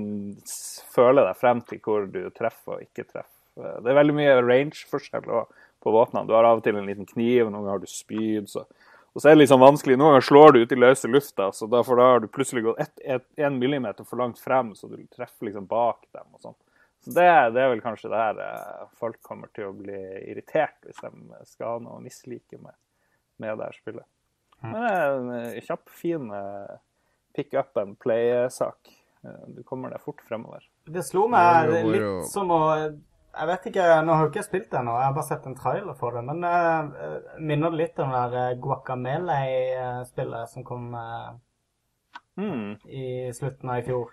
føle deg frem til hvor du treffer og ikke treffer. Det er veldig mye range-forskjell på våpnene. Du har av og til en liten kniv, noen ganger har du spyd. Så. Og så er det liksom vanskelig. Noen ganger slår du ut i løse lufta, så da, har du plutselig gått én millimeter for langt frem, så du treffer liksom bak dem og sånn. Så det, det er vel kanskje der eh, folk kommer til å bli irritert, hvis de skal ha noe å mislike med, med det her spillet. Men det er en eh, kjapp, fin eh, pick up and play-sak. Eh, Du kommer deg fort fremover. Det slo meg litt som å Jeg vet ikke, Nå har jeg ikke spilt det ennå, jeg har bare sett en trailer for det. Men uh, minner det litt om det der Guacamele-spillet som kom uh, mm. i slutten av i fjor?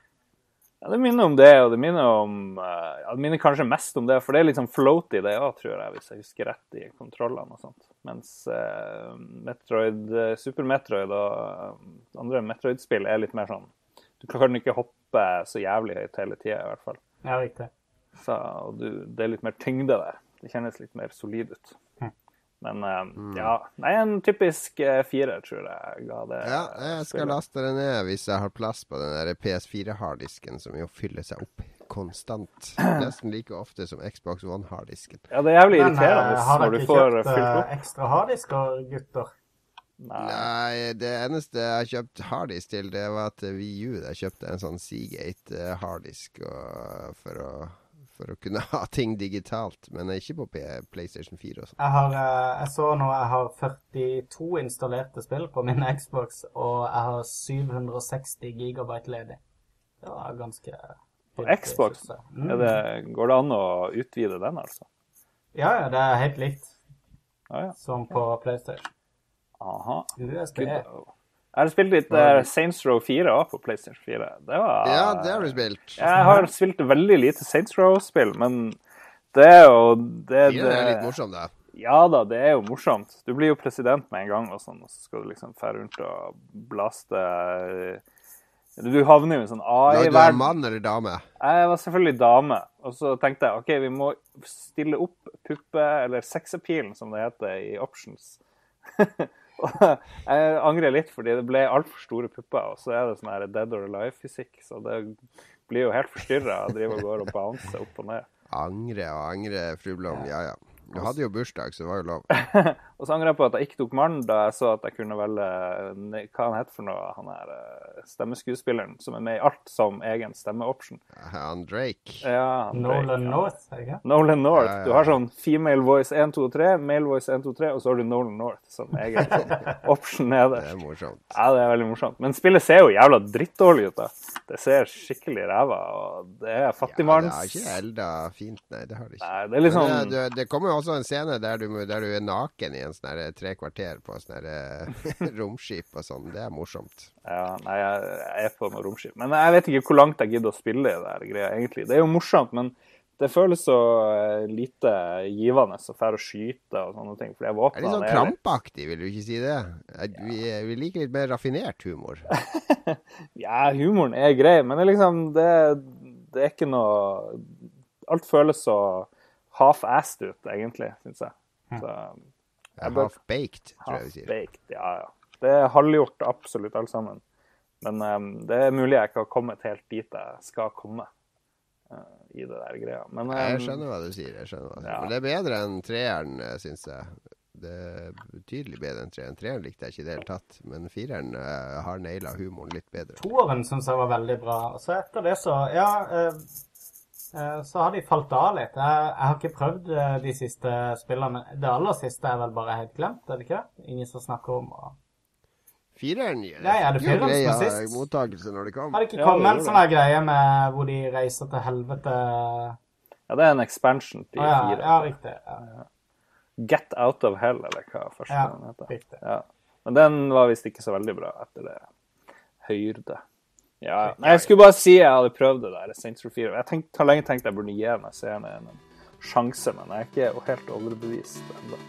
Ja, det minner om det, og det minner om eh, ja, Det minner kanskje mest om det, for det er litt sånn floaty det òg, tror jeg, hvis jeg husker rett i kontrollene og sånt. Mens eh, Metroid, eh, Super Metroid og eh, andre Metroid-spill er litt mer sånn Du kan ikke hoppe så jævlig høyt hele tida, i hvert fall. Ja, riktig. Så, og du, det er litt mer tyngde der. Det kjennes litt mer solid ut. Men mm. ja Nei, en typisk eh, firer, tror jeg ga det. Ja, jeg skal spillet. laste det ned hvis jeg har plass på den der PS4-harddisken, som jo fyller seg opp konstant. Nesten like ofte som Xbox One-harddisken. Ja, det er jævlig Men eh, irriterende har når du får får kjøpt Har fylt ikke kjøpt ekstra harddisker, gutter? Nei. Nei, det eneste jeg har kjøpt harddisk til, det var til VU. Jeg kjøpte en sånn Seagate-harddisk for, å- for å kunne ha ting digitalt, men ikke på PlayStation 4 og sånn. Jeg, har, eh, jeg så nå jeg har 42 installerte spill på min Xbox, og jeg har 760 gigabyte ledig. Det var ganske På Xbox? Mm. Er det, går det an å utvide den, altså? Ja, ja, det er helt likt Ja, ja. som på PlayStation. Aha. USB. Good. Jeg har spilt litt uh, Saints Row 4 også på PlayStation 4. Det var Ja, det har du spilt. Jeg har spilt veldig lite Saints Row-spill, men det er jo det, det er litt morsomt, det. Ja da, det er jo morsomt. Du blir jo president med en gang, og sånn, og så skal du liksom fære rundt og blaste Du havner jo i en sånn Ja, du er AI-verden. mann eller dame? Jeg var selvfølgelig dame, og så tenkte jeg OK, vi må stille opp puppe- eller sexappealen, som det heter i options. og jeg angrer litt, fordi det ble altfor store pupper, og så er det sånn her dead or alive-fysikk, så det blir jo helt forstyrra å drive og gå og bounce opp og ned. Angre og angre, fru Blom. Ja ja. Du hadde jo bursdag, så det var jo lov. Og så angrer jeg på at jeg ikke tok mannen da jeg så at jeg kunne velge hva han heter for noe, han her eh, stemmeskuespilleren som er med i alt som egen stemmeoption. Han Drake. Ja, han Nolan Drake, ja. North, ikke? Nolan North. Ja, ja, Du har sånn female voice 1, 2, 3, male voice 1, 2, 3, og så har du Nolan North som egen sånn option Det er morsomt. Ja, det er veldig morsomt. Men spillet ser jo jævla drittdårlig ut, da. Det ser skikkelig ræva, og det er Ja, det fattigmanns... har ikke elda fint, nei. Det har det ikke. Nei, det er liksom... Men det, det, det kommer jo også en scene der du, der du er naken i en sånn her tre kvarter på sånn eh, romskip og sånn. Det er morsomt. Ja, nei, jeg jeg er på noe romskip. Men jeg vet ikke hvor langt jeg gidder å spille i det her greia, egentlig. Det er jo morsomt, men det føles så eh, lite givende å dra og skyte og sånne ting. For det er Er våpnene litt sånn er krampaktig, vil du ikke si det? Er- Vi, vi liker litt mer raffinert humor. Ja, humoren er grei, men det er liksom Det, det er ikke noe Alt føles så half-assed ut, egentlig, syns jeg. Så, Jeg bør- Half-baked, tror jeg vi sier. half-baked, ja, ja. Det er halvgjort, absolutt alt sammen. Men um, det er mulig jeg ikke har kommet helt dit jeg skal komme uh, i det der greia. Men Jeg skjønner hva du sier. jeg skjønner hva du sier. Ja. Men det er bedre enn treeren, syns jeg. Det er betydelig bedre enn treeren. Treeren likte jeg ikke i det hele tatt, men fireren uh, har naila humoren litt bedre. Toeren syns jeg var veldig bra. Så etter det så Ja, eh, eh, så har de falt av litt. Jeg, jeg har ikke prøvd eh, de siste spillene. Det aller siste er vel bare helt glemt, er det ikke? Ingen som snakker om og... Fireren er det er greia sist? mottakelse når det kom. Har det ikke Ja, kommet det en sånn greie med hvor de reiser til helvete ja, det er en expansion til ja, fire. ja, riktig. Ja, Get Out of Hell, eller hva første ja, den heter. riktig. Ja. Men den var visst ikke så veldig bra etter det høyrde. Ja. Nei, jeg skulle bare si jeg hadde prøvd det der, Saints Row 4. Jeg tenkt, har lenge tenkt jeg burde gi meg serien en sjanse, men jeg er ikke helt overbevist ennå.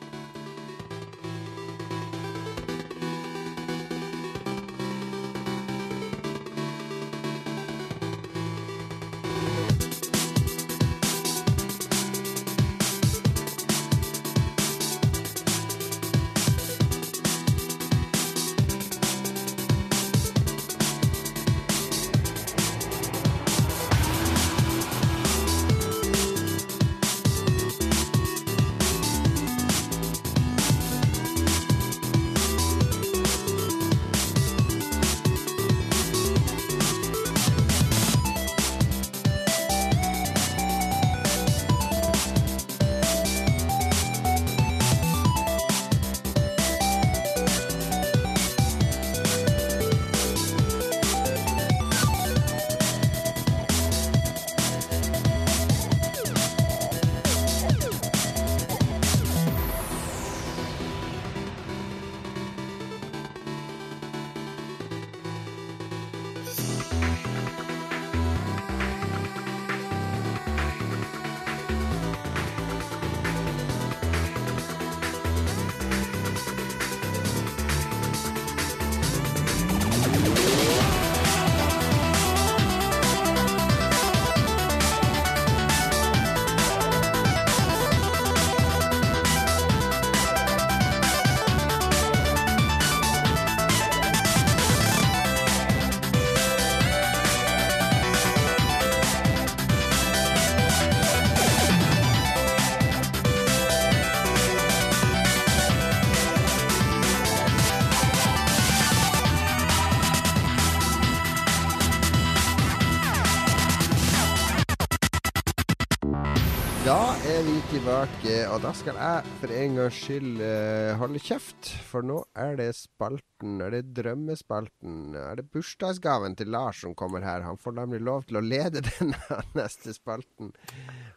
Tilbake, og da skal jeg for en gangs skyld eh, holde kjeft. For nå er det spalten, er det drømmespalten, er det bursdagsgaven til Lars som kommer her. Han får nemlig lov til å lede denne neste spalten.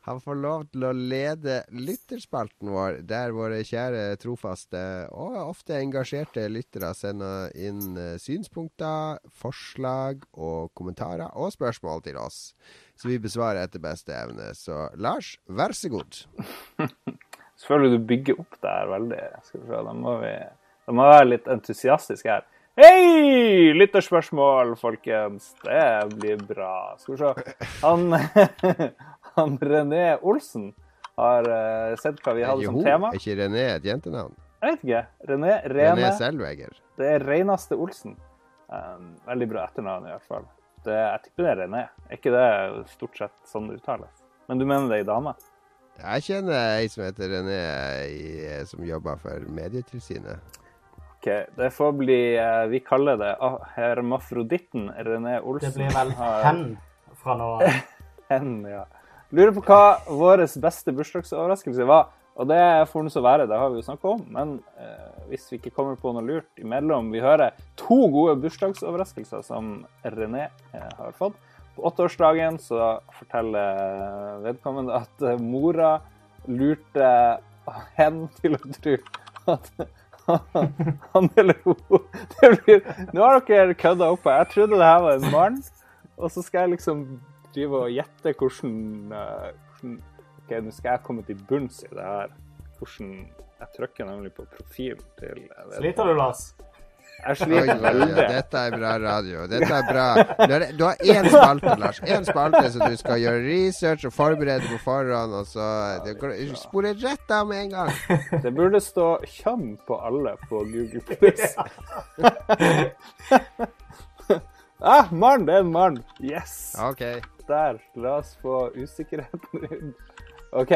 Han får lov til å lede lytterspalten vår, der våre kjære, trofaste og ofte engasjerte lyttere sender inn eh, synspunkter, forslag og kommentarer og spørsmål til oss. Så vi besvarer etter beste evne. Så Lars, vær så god. Selvfølgelig du bygger opp det her veldig. Skal vi se, da må vi da må være litt entusiastiske her. Hei! Lytterspørsmål, folkens. Det blir bra. Skal vi se. Han, han René Olsen har eh, sett hva vi hadde jo, som tema. er ikke René et jentenavn? Jeg vet ikke. René René Rene. Selvegger. Det er reneste Olsen. Um, veldig bra etternavn, i hvert fall. Det, jeg tipper det er René. Er ikke det stort sett sånn det uttales? Men du mener det er ei dame? Jeg kjenner ei som heter René, som jobber for Medietilsynet. Ok, Det får bli eh, Vi kaller det ah, hermafroditten René Olsen. Det blir vel hen fra nå av. Hen, ja. Lurer på hva vår beste bursdagsoverraskelse var. Og det får nå så være, det har vi jo snakka om. Men eh, hvis vi ikke kommer på noe lurt imellom Vi hører to gode bursdagsoverraskelser som René eh, har fått. På åtteårsdagen så forteller vedkommende at eh, mora lurte hen til å tro at han eller hun det blir, Nå har dere kødda opp. Jeg trodde det her var en mann, og så skal jeg liksom drive og gjette hvordan, eh, hvordan Ok, nå skal jeg komme til bunns i det her. Hvordan Jeg trykker nemlig på profilen til Sliter du, Lars? Jeg sliter oi, oi, veldig. dette er bra radio. Dette er bra. Du har, én spalte, Lars. Én spalte som du skal gjøre research og forberede på forhånd, og så sporer rett av med en gang. Det burde stå kjønn på alle på Google Plus. ah, mann! Det er en mann. Yes! Okay. Der. La oss få usikkerheten ut. OK.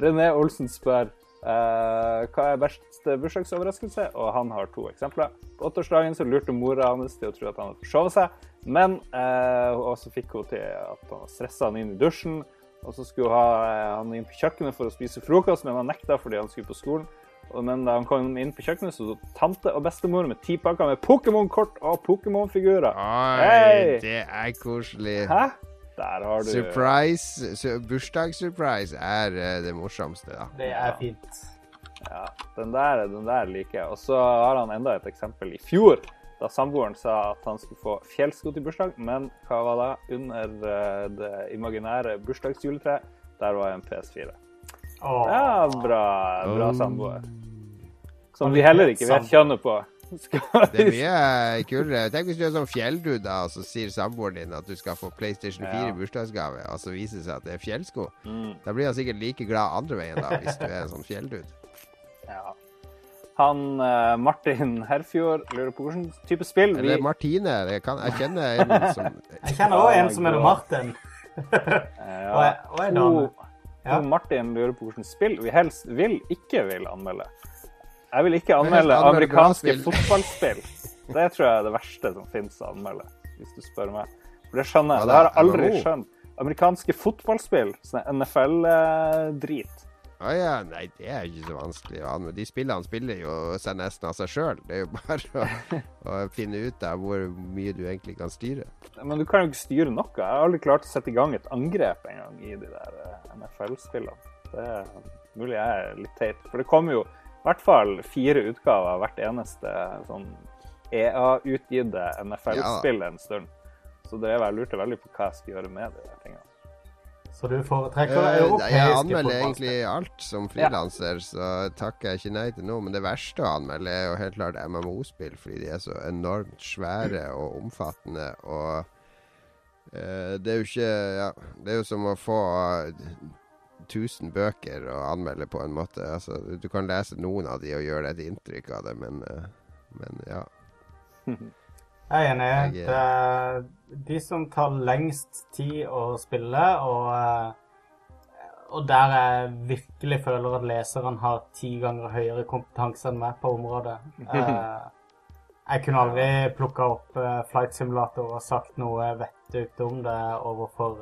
René Olsen spør uh, hva er verste bursdagsoverraskelse, og han har to eksempler. På åtteårsdagen så lurte mora hans til å tro at han hadde forsovet seg, men uh, og så fikk hun til at han stressa han inn i dusjen. Og så skulle ha uh, han inn på kjøkkenet for å spise frokost, men han nekta fordi han skulle på skolen. Men da han kom inn på kjøkkenet, så sto tante og bestemor med ti pakker med Pokémon-kort og Pokémon-figurer. Oi, hey! det er koselig. Hæ? Der har du Surprise, bursdagssurprise er eh, det morsomste, da. Det er fint. Ja, den der, den der liker jeg. Og så har han enda et eksempel i fjor, da samboeren sa at han skulle få fjellsko til bursdag, men hva var det? Under eh, det imaginære bursdagsjuletreet, der var en PS4. Åh. Ja, bra, bra samboer. Som vi heller ikke vet kjønnet på. Det er mye kulere. Tenk hvis du er sånn fjelldude, og så sier samboeren din at du skal få PlayStation 4 i Ja. bursdagsgave, og så viser det seg at det er fjellsko. Mm, Da blir han sikkert like glad andre veien, da, hvis du er en sånn fjelldude. ja. Han uh, Martin Herfjord lurer på hvilken type spill vi Eller Martine. Jeg, kan, jeg kjenner en som Jeg kjenner òg en som heter Martin. ja. Og og en dame. Ja. Martin lurer på hvilket spill vi helst vil, ikke vil anmelde. Jeg vil ikke anmelde amerikanske fotballspill. Det tror jeg er det verste som finnes å anmelde, hvis du spør meg. For det skjønner jeg. det har jeg aldri skjønt. Amerikanske fotballspill, sånn NFL-drit. Å ja, nei, det er ikke så vanskelig anmelde. De spillene spiller jo seg nesten av seg sjøl. Det er jo bare å, å finne ut av hvor mye du egentlig kan styre. Men du kan jo ikke styre noe. Jeg har aldri klart å sette i gang et angrep engang i de der eh, NFL-spillene. Det er mulig jeg er litt teit. For det kommer jo i hvert fall fire utgaver hvert eneste sånn EA-utgitte NFL-spill en stund. Så det jeg lurte veldig på hva jeg skal gjøre med de tingene. Så du foretrekker Eh, europeiske jeg anmelder egentlig alt som frilanser, så takker jeg ikke nei til noe. Men det verste å anmelde er jo helt klart MMO-spill, fordi de er så enormt svære og omfattende. Og eh, det er jo ikke Ja, det er jo som å få 1000 bøker å anmelde på en måte. Altså, du kan lese noen av de og gjøre deg et inntrykk av det, men, eh, men ja. Jeg er enig. Jeg- er de som tar lengst tid å spille, og, eh, og der jeg virkelig føler at leseren har ti ganger høyere kompetanse enn meg på området. Eh, Jeg kunne aldri plukka opp Flight Simulator og sagt noe vettugt om det overfor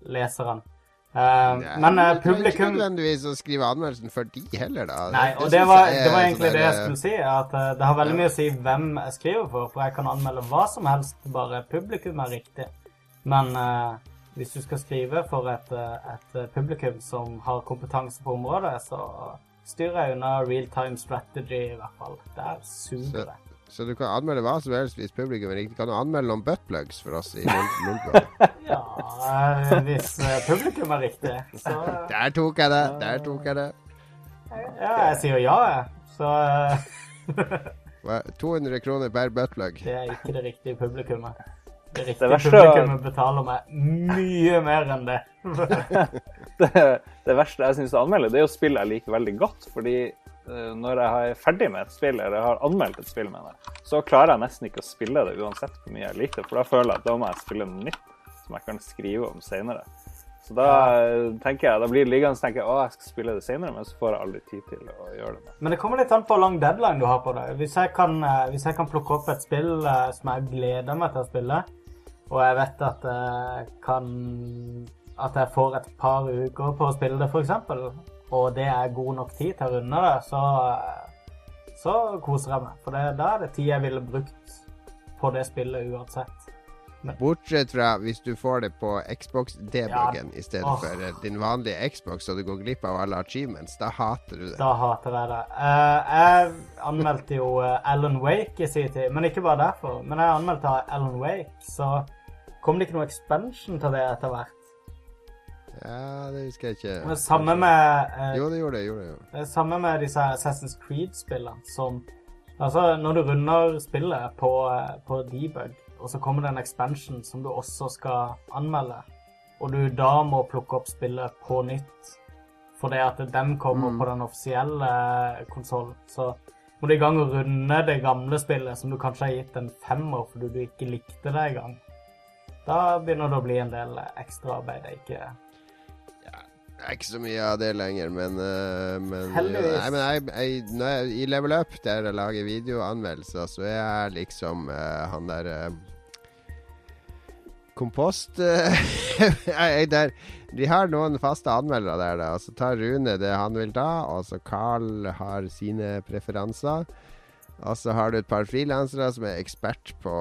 eh, flightsim.no-leseren. Nei, men uh, publikum Ikke nødvendigvis å skrive anmeldelsen for de heller, da. Nei, og det, det var, det var sånn egentlig det jeg skulle si. At uh, det har veldig mye å si hvem jeg skriver for, for jeg kan anmelde hva som helst, bare publikum er riktig. Men eh, hvis du skal skrive for et, eh, et eh, publikum som har kompetanse på området, så styrer jeg unna real time strategy, i hvert fall. Der suger det. Så du kan anmelde hva som helst hvis publikum er riktig. Kan du anmelde noen buttplugs for oss i Lolbua? Ja, eh, hvis eh, publikum er riktig, så Der tok jeg det! Der tok jeg det. Ja, jeg sier ja, jeg. Så eh, 200 kroner per buttplug. det er ikke det riktige publikummet. Det Det riktige verste- publikummet betaler meg mye mer enn det. det, det verste jeg syns å anmelde, det er jo spill jeg liker veldig godt. Fordi eh, når jeg er ferdig med et spill, eller jeg har anmeldt et spill med det, så klarer jeg nesten ikke å spille det uansett hvor mye jeg liker. For da føler jeg at da må jeg spille noe nytt som jeg kan skrive om senere. Så da eh, tenker jeg, da blir det liggende og tenker jeg, å, jeg skal spille det senere, men så får jeg aldri tid til å gjøre det. Men det kommer litt an på hvor lang deadline du har på det. Hvis jeg kan, eh, hvis jeg kan plukke opp et spill eh, som jeg gleder meg til å spille, og jeg vet at jeg kan At jeg får et par uker på å spille det, f.eks., og det er god nok tid til å runde det, så, så koser jeg meg. For det, da er det tid jeg ville brukt på det spillet uansett. Bortsett fra hvis du får det på Xbox-debuggen i stedet Åh. for eh, din vanlige Xbox, og du går glipp av alle achievements. Da hater du det. Da hater jeg det. Uh, jeg anmeldte jo eh, Alan Wake i sin tid, men ikke bare derfor. Men jeg anmeldte Alan Wake, så kom det ikke noe expansion til det etter hvert. Ja, det husker jeg ikke. Men Samme med eh, Jo, det gjorde det. gjorde det, jo. Er samme med disse Assassin's Creed-spillene som Altså, når du runder spillet på, eh, på debug, og så kommer det en expansion som du også skal anmelde, og du da må plukke opp spillet på nytt fordi at den kommer på den offisielle konsollen, så må du i gang og runde det gamle spillet som du kanskje har gitt en femmer fordi du ikke likte det engang. Da begynner det å bli en del ekstraarbeid jeg ikke Det er ikke så mye av det lenger, men, øh, men Heldigvis. Nei, men jeg, jeg, når jeg, I Level Up, der jeg lager videoanmeldelser, så er jeg liksom uh, han der uh, Kompost øh, der, De har noen faste anmeldere der, da. Og så tar Rune det han vil ta, og så Carl har sine preferanser. Og så har du et par frilansere som er ekspert på,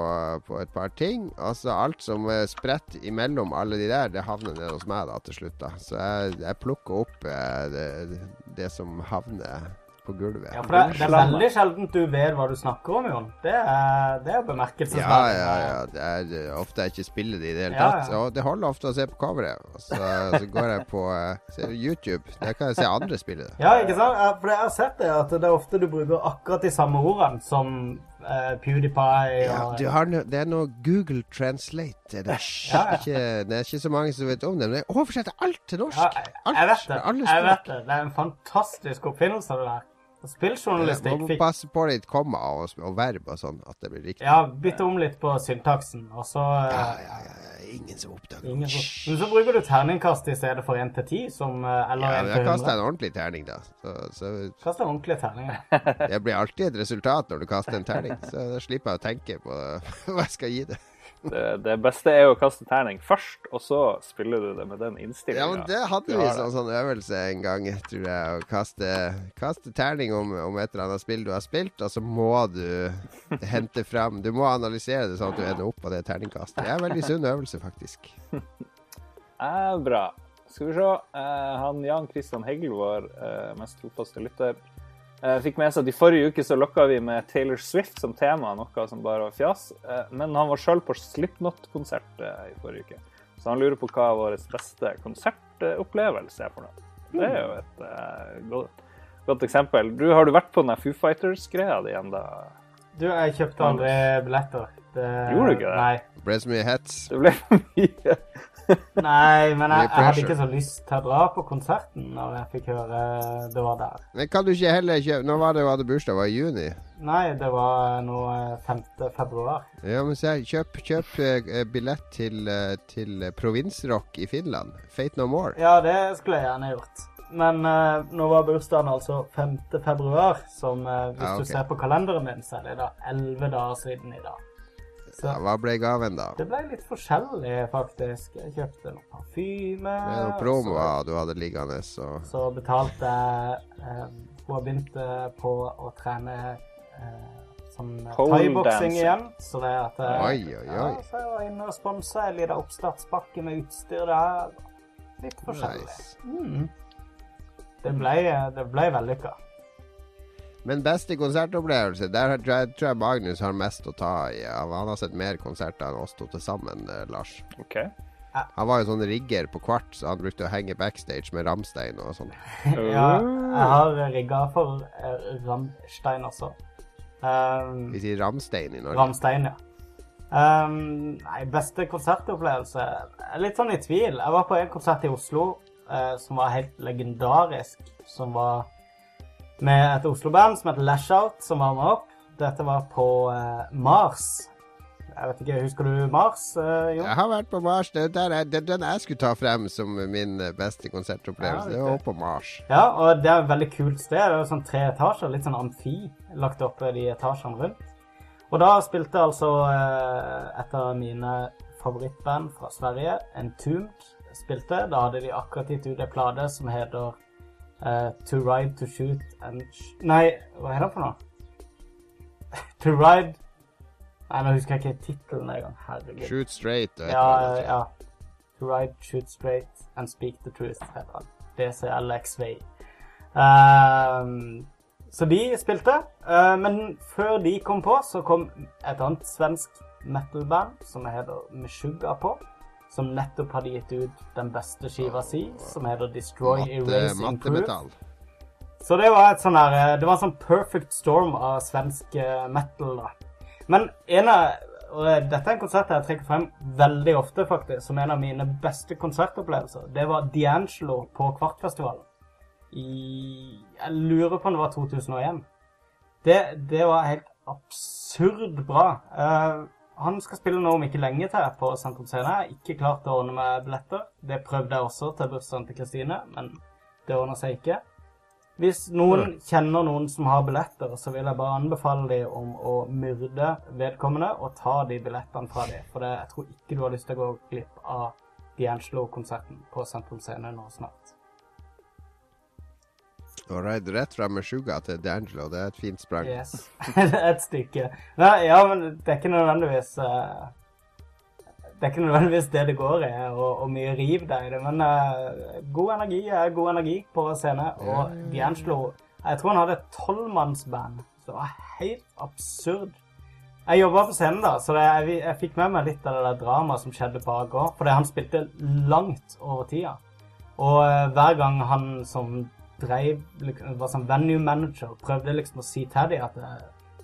på et par ting. Og så alt som er spredt imellom alle de der, det havner nede hos meg da til slutt. da Så jeg, jeg plukker opp eh, det, det som havner på gulvet. Ja, for det, det er veldig sjelden du vet hva du snakker om, Jon. Det er, det er Ja, bemerkelsesverdig. ja, ja. Det er ofte jeg ikke spiller det i det hele Ja, tatt. ja. Og det holder ofte å se på coveret. Og så, så går jeg på eh, YouTube. Der kan jeg se andre spille det. Ja, ikke sant? For jeg har sett det, at det er ofte du bruker akkurat de samme ordene som Uh, PewDiePie Ja, og du har no, det er noe Google Translate. Det er, Ja, ja. ikke, det er ikke så mange som vet om det, men det oversetter alt til norsk. ja, jeg, alt, jeg vet det. Jeg vet det. Det er en fantastisk oppfinnelse, det der. Spilljournalistikk fikk passe på litt komma og, og verb og sånn, at det blir riktig. Ja, bytte om litt på syntaksen, og så eh, Ja, ja, ja, ja. Ingen som oppdager ingen Men så bruker du terningkast i stedet for 1 til 10, som eh, Eller Ja, 1 men til jeg kaster 100. en ordentlig terning, da. Så, så Kast en ordentlig terning. det blir alltid et resultat når du kaster en terning. Så da slipper jeg å tenke på hva jeg skal gi det. Det, det beste er å kaste terning først, og så spiller du det med den Ja, men det hadde vi som sånn, sånn øvelse en gang, tror jeg. Å kaste, kaste terning om, om et eller annet spill du har spilt, og så må du hente fram Du må analysere det sånn at du ender opp på det terningkastet. Det er en veldig sunn øvelse, faktisk. Eh, bra. Skal vi se. Eh, han Jan Christian Hegl, vår eh, mest trofaste lytter, eh, fikk med seg at i forrige uke så lokka vi med Taylor Swift som tema, noe som bare var fjas. Eh, men han var sjøl på Slipknot-konsert eh, i forrige uke, så han lurer på hva vår beste konsertopplevelse er for noe. Det er jo et uh, godt, godt eksempel. Du, har du vært på den Foo Fighters-greia di ennå? Du, jeg kjøpte aldri billetter. Det, Gjorde du ikke det? Nei. Det ble så mye hets. Det ble for mye. Nei, men jeg, jeg hadde ikke så lyst til å dra på konserten når jeg fikk høre det var der. Men kan du ikke heller kjøpe Når var det du hadde bursdag? Var det i juni? Nei, det var nå eh, 5. februar. Ja, men se, kjøp, kjøp eh, billett til, eh, til provinsrock i Finland. Fate No More. Ja, det skulle jeg gjerne gjort. Men uh, nå var bursdagen altså 5. februar, som eh, hvis Ja, okay. du ser på kalenderen min, så er det da 11 dager siden i dag. Så Ja, hva ble gaven, da? det ble litt forskjellig, faktisk. Jeg kjøpte noe parfyme. Det er noen og promoer du hadde liggende, så Så, betalte jeg eh, Hun har begynt eh, på å trene eh, sånn eh, thaiboksing igjen. Så det at eh, Oi, oi, Ja, så jeg var inne og sponsa en liten oppstartspakke med utstyr der. Litt forskjellig. Nice. Mm. Det ble, det ble vellykka. Men beste konsertopplevelse, der tror jeg, tror jeg Magnus har mest å ta i. Han har sett mer konserter enn oss to til sammen, eh, Lars. OK. Han var jo sånn rigger på kvart, så han brukte å henge backstage med Ramstein og sånn. Ja, jeg har rigga for eh, Ramstein også. Um, Vi sier Ramstein i Norge. Ramstein, ja. Um, nei, beste konsertopplevelse Jeg er litt sånn i tvil. Jeg var på en konsert i Oslo uh, som var helt legendarisk. Som var med et Oslo-band som heter Lashout, som varma opp. Dette var på eh, Mars. Jeg vet ikke, Husker du Mars, eh, Jon? Jeg har vært på Mars. Det er jeg- det den jeg skulle ta frem som min beste konsertopplevelse. Ja, det var på Mars. Ja, og det er et veldig kult sted. Det er jo sånn tre etasjer, litt sånn amfi lagt opp de etasjene rundt. Og da spilte altså eh, et av mine favorittband fra Sverige, Entombed, spilte. Da hadde de akkurat gitt ut en plate som heter eh, To Ride, To Shoot and Sh Nei, hva er det for noe? to Ride Nei, nå husker jeg ikke tittelen engang. Herregud. Shoot straight et Ja, ja. To ride, shoot straight and speak the truth, heter han. DCLXV. Um, så de spilte. Uh, men før de kom på, så kom et annet svensk metal-band som heter Meshuggah på. Som nettopp hadde gitt ut den beste skiva si, som heter Destroy Matte, Erase Improve. Så det var et sånn her, eh, det var en sånn perfect storm av svensk eh, metal. da. Men en av, og dette er en konsert jeg trekker frem veldig ofte faktisk, som en av mine beste konsertopplevelser. Det var D'Angelo på Kvartfestivalen. I, jeg lurer på om det var 2001. Det, det var helt absurd bra. Eh, han skal spille nå om ikke lenge til på Sentrum Scene. Jeg har ikke klart å ordne med billetter. Det prøvde jeg også til bursdagen til Kristine, men det ordner seg ikke. Hvis noen kjenner noen som har billetter, så vil jeg bare anbefale dem om å myrde vedkommende og ta de billettene fra dem. For det, jeg tror ikke du har lyst til å gå glipp av D'Angelo-konserten på Sentrum Scene nå snart. Og rett, rett fra Meshuga til D'Angelo, det er et fint sprang. Yes. Et stykke. Nei, ja, men det er ikke nødvendigvis uh, Det er ikke nødvendigvis det det går i, og, og mye riv der i det. Men uh, god energi er god energi på scene. Og D'Angelo Jeg tror han hadde et tolvmannsband. Så det var helt absurd. Jeg jobba på scenen, da, så det, jeg, jeg fikk med meg litt av det der dramaet som skjedde på AG. Fordi han spilte langt over tida. Og eh, hver gang han som dreiv liksom, var sånn venue manager, prøvde liksom å si til dem at det,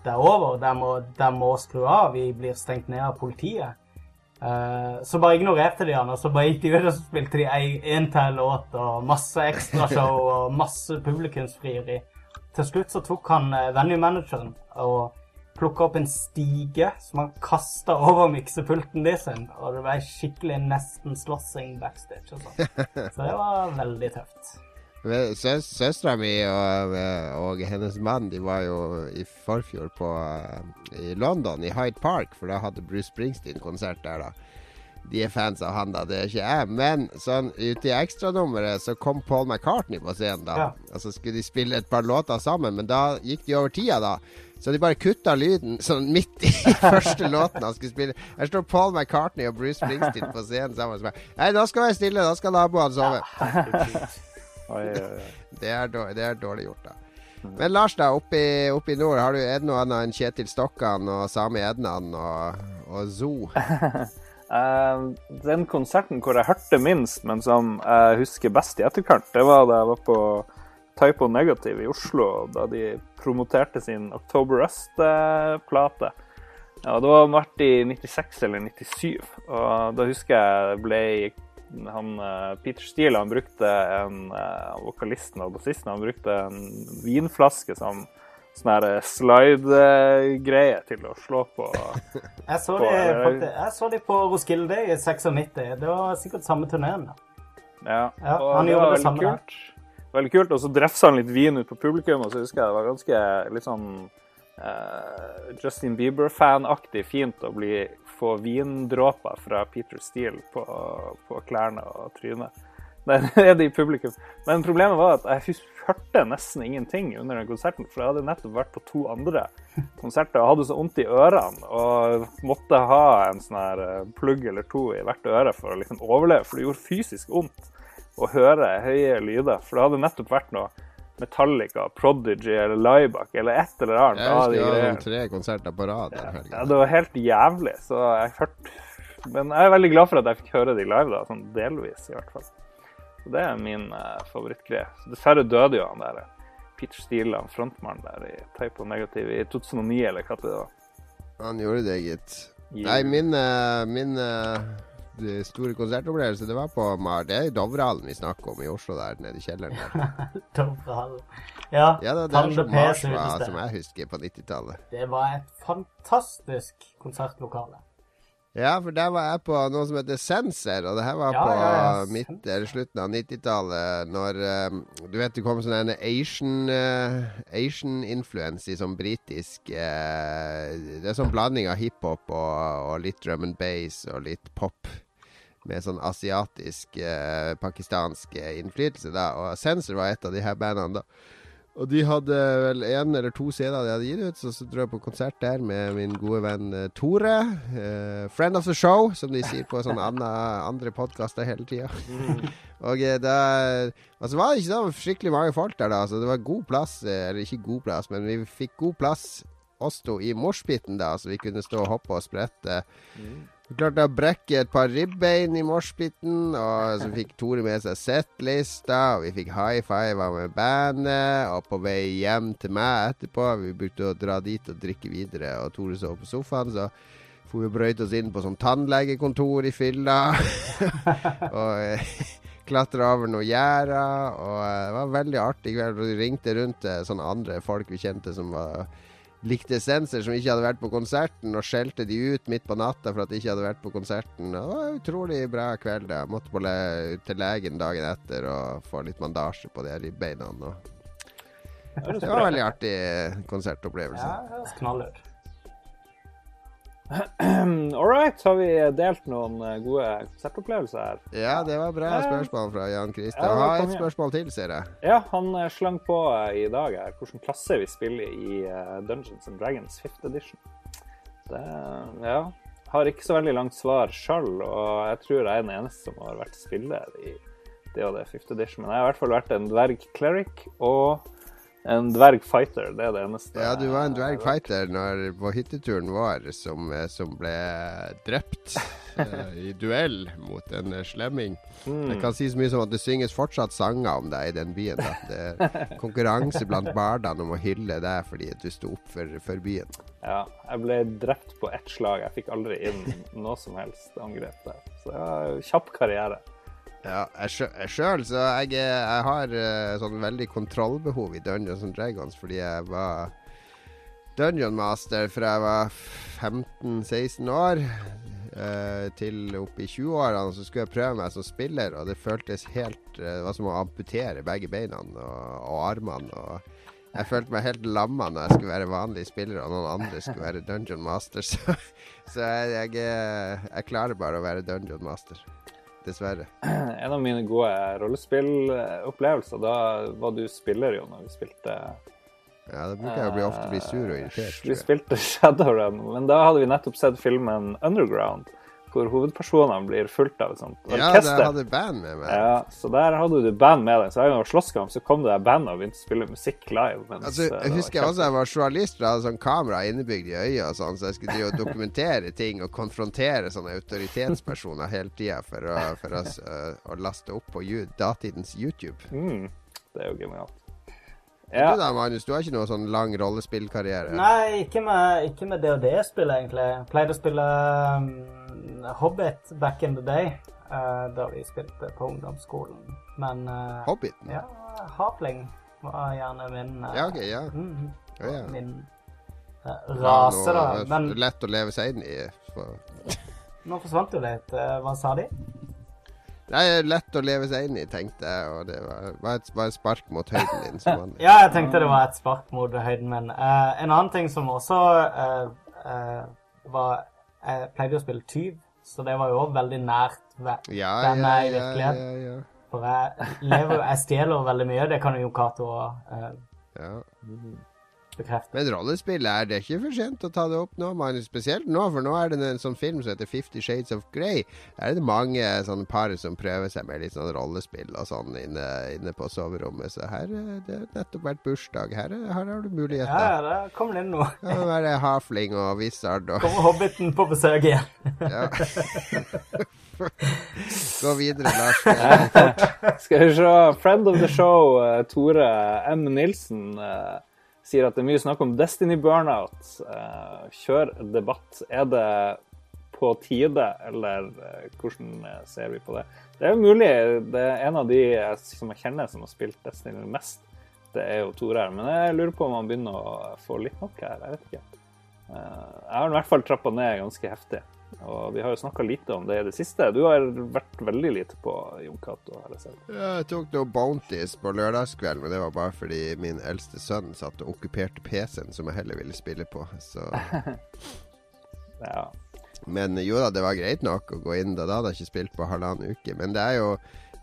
det er over, de må, dere må skru av, vi blir stengt ned av politiet. Uh, så bare ignorerte de han, og så bare gikk de ut og så spilte de én til låt og masse ekstrashow og masse publikumsfrieri. Til slutt så tok han uh, venue-manageren og plukka opp en stige som han kasta over miksepulten de sin, og det ble skikkelig nesten slåssing backstage og sånn. Så det var veldig tøft. Søs, Søstera mi og, og hennes mann De var jo i forfjor på, eh, i London, i Hyde Park, for da hadde Bruce Springsteen konsert der. da De er fans av han, da. Det er ikke jeg. Men sånn ute i ekstranummeret så kom Paul McCartney på scenen, da. Ja. Og så skulle de spille et par låter sammen, men da gikk de over tida, da. Så de bare kutta lyden sånn midt i første låten han skulle spille. Her står Paul McCartney og Bruce Springsteen på scenen sammen. Nei, da skal være stille. Da skal naboene sove. Oi, oi. Det er, dårlig, det er dårlig gjort, da. Men Lars, da, oppe i, nord, har du er noe annet enn Kjetil Stokkan og Sami Ednan og, og Zoo? Eh, den konserten hvor jeg hørte minst, men som jeg husker best i etterkant, det var da jeg var på Typo Negative i Oslo, da de promoterte sin October Rust-plate. Ja, det var vært i 96 eller 97, og da husker jeg ble han, eh, Peter Steele han brukte en eh, vokalisten og bassisten han brukte en vinflaske som sånn her slide-greie til å slå på. Jeg så, På- de, jeg så de på Roskilde i 96. Det var sikkert samme turneen. Ja, Ja, han det gjorde det veldig samme der. kult. Veldig kult, Og så drefsa han litt vin ut på publikum, og så husker jeg det var ganske litt sånn Uh, Justin Bieber-fan-aktig fint å bli, få vindråper fra Peter Steele på, på klærne og trynet. Der det i publikum. Men problemet var at jeg hørte nesten ingenting under den konserten, for jeg hadde nettopp vært på to andre konserter og hadde så vondt i ørene og måtte ha en sånn her eh, plugg eller to i hvert øre for å liksom overleve, for det gjorde fysisk vondt å høre høye lyder. For det hadde nettopp vært noe Metallica, Prodigy eller Laibach eller et eller annet. Jeg husker jeg hadde tre konserter på rad. Ja, Ja, det var helt jævlig. Så jeg hørte Men jeg er veldig glad for at jeg fikk høre de live, da, sånn delvis i hvert fall. Så det er min uh, favorittgreie. Dessverre døde jo han der Pitch Steeland, frontmannen der i Type Typo Negative i 2009, eller hva det var. Han gjorde det, gitt. Yeah. Nei, min, uh, min det store konsertopplevelse, det var på Mar. Det er Dovrehallen vi snakker om i Oslo, der nede i kjelleren. Dovrehallen. Ja, Ja, det er som Mars var, som jeg husker på 90-tallet. Det var et fantastisk konsertlokale. Ja, for der var jeg på noe som heter Sensor, og det her var Ja, på ja, midt, eller slutten av 90-tallet, når um, Du vet det kom sånn en Asian uh, Asian influence i sånn britisk uh, Det er sånn blanding av hiphop og, og litt drum and bass og litt pop. Med sånn asiatisk, eh, pakistansk eh, innflytelse, da. Og Sensor var et av de her bandene, da. Og de hadde vel én eller to CD-er de hadde gitt ut, så, så dro jeg på konsert der med min gode venn eh, Tore. eh, friend of the show, som de sier på sånne andre, andre podkaster hele tida. og eh, da Altså var det ikke så skikkelig mange folk der, da. Så det var god plass. eh, Eller ikke god plass, men vi fikk god plass oss to i moshpiten, da, så vi kunne stå og hoppe og sprette. Vi klarte å brekke et par ribbein i moshpiten, og så fikk Tore med seg settlista, og vi fikk high five med bandet, og på vei hjem til meg etterpå Vi brukte å dra dit og drikke videre, og Tore sov på sofaen, så for vi brøyte oss inn på sånn tannlegekontor i fylla. og eh, klatra over noen gjerder, og eh, det var veldig artig kveld. Vi ringte rundt til sånne andre folk vi kjente som var likte essenser som ikke hadde vært på konserten, og skjelte de ut midt på natta for at de ikke hadde vært på konserten. Det var utrolig bra kveld. Jeg måtte på le til legen dagen etter og få litt mandasje på de her ribbeina. Det var en veldig artig konsertopplevelse. Ja, det høres knall ut. All right, har vi delt noen eh, gode konsertopplevelser her? Ja, det var bra spørsmål fra Jan Ja, Christian. det Ha et spørsmål til, ser jeg. Ja, han eh, slang på eh, i dag her hvilken klasse vi spiller i Dungeons and Dragons 5th edition. Det ja, har ikke så veldig langt svar sjøl, og jeg tror jeg er den eneste som har vært spiller i det og det 5th edition. Men jeg har i hvert fall vært en dverg cleric og en dvergfighter. Det er det eneste. Ja, du var en dvergfighter når, på hytteturen vår som, eh, som ble drept uh, i duell mot en eh, slemming. Mm. Jeg kan si så mye som at det synges fortsatt sanger om deg i den byen. Da. Det er konkurranse blant bardene om å hylle deg fordi du sto opp for, for byen. Ja, jeg ble drept på ett slag. Jeg fikk aldri inn noe som helst angrep der. Så jeg har kjapp karriere. Ja, jeg sjø- jeg sjøl, så jeg, jeg har uh, sånn veldig kontrollbehov i Dungeons and Dragons fordi jeg var Dungeon Master fra jeg var 15-16 år uh, til opp i 20-årene. Så skulle jeg prøve meg som spiller, og det føltes helt uh, Det var som å amputere begge beina og, og armene. og jeg følte meg helt lamma når jeg skulle være vanlig spiller, og noen andre skulle være Dungeon Master. Så, så jeg, jeg, jeg klarer bare å være Dungeon Master. Dessverre. En av mine gode rollespillopplevelser, da var du spiller jo når vi spilte Ja, da bruker jeg å bli ofte bli sur og irritert. Vi spilte Shadowrun, men da hadde vi nettopp sett filmen Underground, hvor hovedpersonene blir fulgt av et sånt Ja, der hadde band med meg. Ja, så der hadde du band med deg. Så hver gang det var slåsskamp, så kom det der bandet og begynte å spille musikk live. Mens, Altså, eh, jeg husker jeg også jeg var journalist og hadde sånn kamera innebygd i øyet og sånn, så jeg skulle dokumentere ting og konfrontere sånne autoritetspersoner hele tida for, å, for oss, øh, å laste opp på datidens YouTube. Mm, det er jo genialt. Du da, Magnus, du har ikke noe sånn lang rollespillkarriere? Nei, ikke med, ikke med DOD-spill, egentlig. Jeg pleide å spille um, Hobbit back in the day, uh, da vi spilte på ungdomsskolen. Men uh, Hobbiten? ja, Hapling var gjerne min uh, Ja, ok, ja. Mm, Ja, ja. Min eh, rase, da. Men Lett å leve seg inn i. For... nå forsvant jo litt. Eh, Hva sa de? Nei, lett å leve seg inn i, tenkte jeg, og det var, var, et, var et spark mot høyden din. som vanlig. Ja, jeg tenkte det var et spark mot høyden min. Uh, en annen ting som også uh, uh, var Jeg pleide å spille tyv, så det var jo også veldig nært ve- Ja, hvem ja, er i virkeligheten. ja, ja. For jeg lever Jeg stjeler veldig mye, det kan jo Cato uh, ja. Bekrefte. Men rollespill er det ikke for sent å ta det opp nå, man. Spesielt nå, for nå er det en sånn film som heter Fifty Shades of Grey. Der er det mange sånne par som prøver seg med litt sånn rollespill og sånn inne, inne på soverommet. Så her er det nettopp vært bursdag. Her, er, her har du Ja, muligheter. ja, kommer det inn Ja, Det er være hafling og wizard og Kommer Hobbiten på besøk igjen. ja. Gå videre, Lars. skal vi se. Friend of the show, eh, Tore M. Nilsen, eh, sier at det er mye snakk om Destiny Burnout. Eh, kjør debatt. Er det på tide, eller eh, hvordan eh, ser vi på det? Det er mulig. Det er en av de som jeg kjenner som har spilt Destiny mest. Det er jo Tore her. Men jeg lurer på om han begynner å få litt nok her. Jeg vet ikke. Jeg har i hvert fall trappa ned ganske heftig. Og vi har jo snakka lite om det i det siste. Du har vært veldig lite på Jon Cato, Jeg tok noe Bounties på lørdagskvelden, men det var bare fordi min eldste sønn satt og okkuperte PC-en som jeg heller ville spille på. Så Ja. Men jo da, det var greit nok å gå inn da. Da hadde jeg ikke spilt på halvannen uke. Men det er jo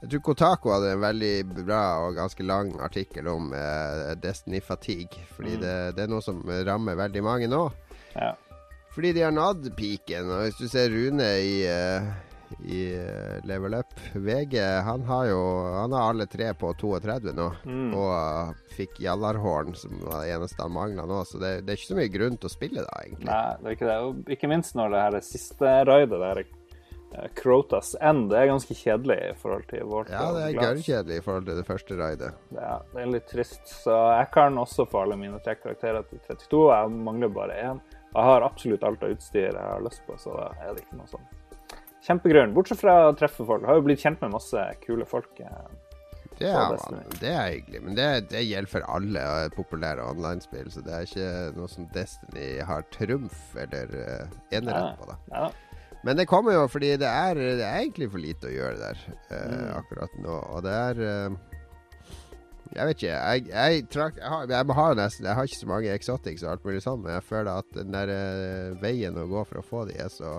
Jeg tror Kotako hadde en veldig bra og ganske lang artikkel om eh, Destiny fatigue. Fordi Mm. det, det er noe som rammer veldig mange nå. ja. Fordi de har nådd peaken. Og hvis du ser Rune i, uh, i eh, Level Up. VG han har jo Han har alle tre på 32 nå. Mm. Og uh, fikk Jallarhorn, som var det eneste han mangla nå. Så det, det er ikke så mye grunn til å spille da, egentlig. Nei, det er ikke det. Og ikke minst når det her er siste raidet, det her eh, Crotas End, det er ganske kjedelig i forhold til vårt. Ja, det er gørrkjedelig i forhold til det første raidet. Ja, det er litt trist. Så jeg kan også få alle mine tre karakterer til 32. Jeg mangler bare én. Jeg har absolutt alt av utstyr jeg har lyst på, så da er det ikke noe sånn kjempegrunn. Bortsett fra å treffe folk. Jeg har jo blitt kjent med masse kule folk. eh, Det er, det er hyggelig, men det, det gjelder for alle eh, populære online-spill. Så det er ikke noe som Destiny har trumf eller uh, enerett på. da Ja. Men det kommer jo fordi det er, det er egentlig for lite å gjøre der uh, Mm. akkurat nå. Og det er eh, Jeg vet ikke. Jeg, jeg, trak, jeg, har, jeg, har nesten, jeg har ikke så mange exotics og alt mulig sånn, men jeg føler at den der uh, veien å gå for å få de er så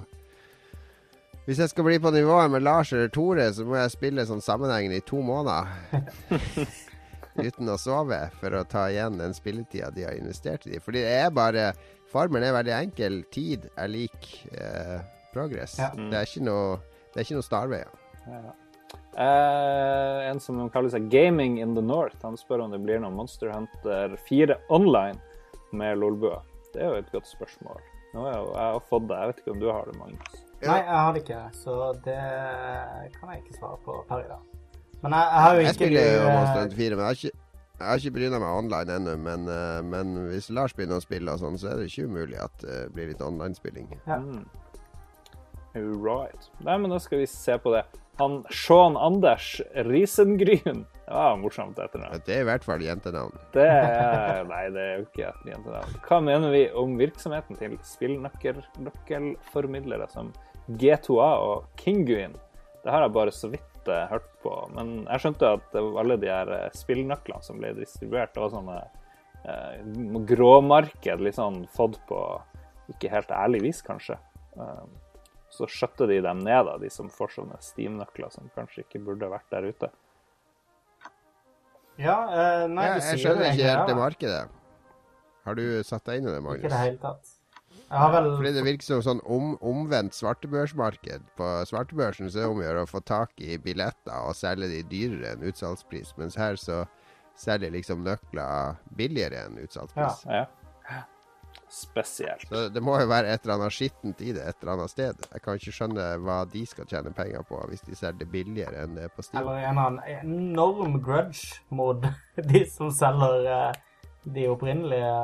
Hvis jeg skal bli på nivået med Lars eller Tore, så må jeg spille sånn sammenhengende i to måneder. uten å sove, for å ta igjen den spilletida de har investert i. Fordi det er bare Farmen er veldig enkel. Tid er lik uh, progress. Ja. Det er ikke noe Det er ikke noe snarveier. Ja. Eh, en som kaller seg Gaming in the North, han spør om det blir noe Monster Hunter 4 online med Lolbua. Det er jo et godt spørsmål. Nå har jeg, jeg har fått det. Jeg vet ikke om du har det, Magnus. Nei, jeg har det ikke, så det kan jeg ikke svare på per i dag. Men jeg, jeg har jo Jeg spiller jo Monster eh, Hunter 4, men jeg har ikke jeg har ikke bryna meg online ennå, men, eh, men hvis Lars begynner å spille, og sånn, så er det ikke umulig at det blir litt online-spilling. Ja. Mm. Right. Nei, men da skal vi se på det. Han Sean Anders Risengryn. Det var morsomt etternavn. Det er i hvert fall jentenavn. Det er Nei, det er jo ikke et jentenavn. Hva mener vi om virksomheten til spillnøkkelformidlere som G2A og Kinguin? Det har jeg bare så vidt eh, hørt på. Men jeg skjønte at alle de her eh, spillnøklene som ble distribuert, det var sånne eh, gråmarked, litt sånn fått på ikke helt ærlig vis, kanskje. Eh, så skjøtter de dem ned, da, de som får sånne Steam-nøkler som kanskje ikke burde vært der ute. Ja, eh, nei, Jeg, du jeg sier skjønner ikke helt det markedet. Har du satt deg inn i det, Magnus? Ikke i det hele tatt. Jeg har vel Fordi det virker som sånn om, omvendt svartebørsmarked. På svartebørsen så er det om å gjøre å få tak i billetter og selge de dyrere enn utsalgspris, mens her så selger liksom nøkler billigere enn utsalgspris. Ja. Spesielt. Så det må jo være et eller annet skittent i det et eller annet sted. Jeg kan ikke skjønne hva de skal tjene penger på hvis de selger det billigere enn det på Steam. Eller en annen enorm grudge mot de som selger eh, de opprinnelige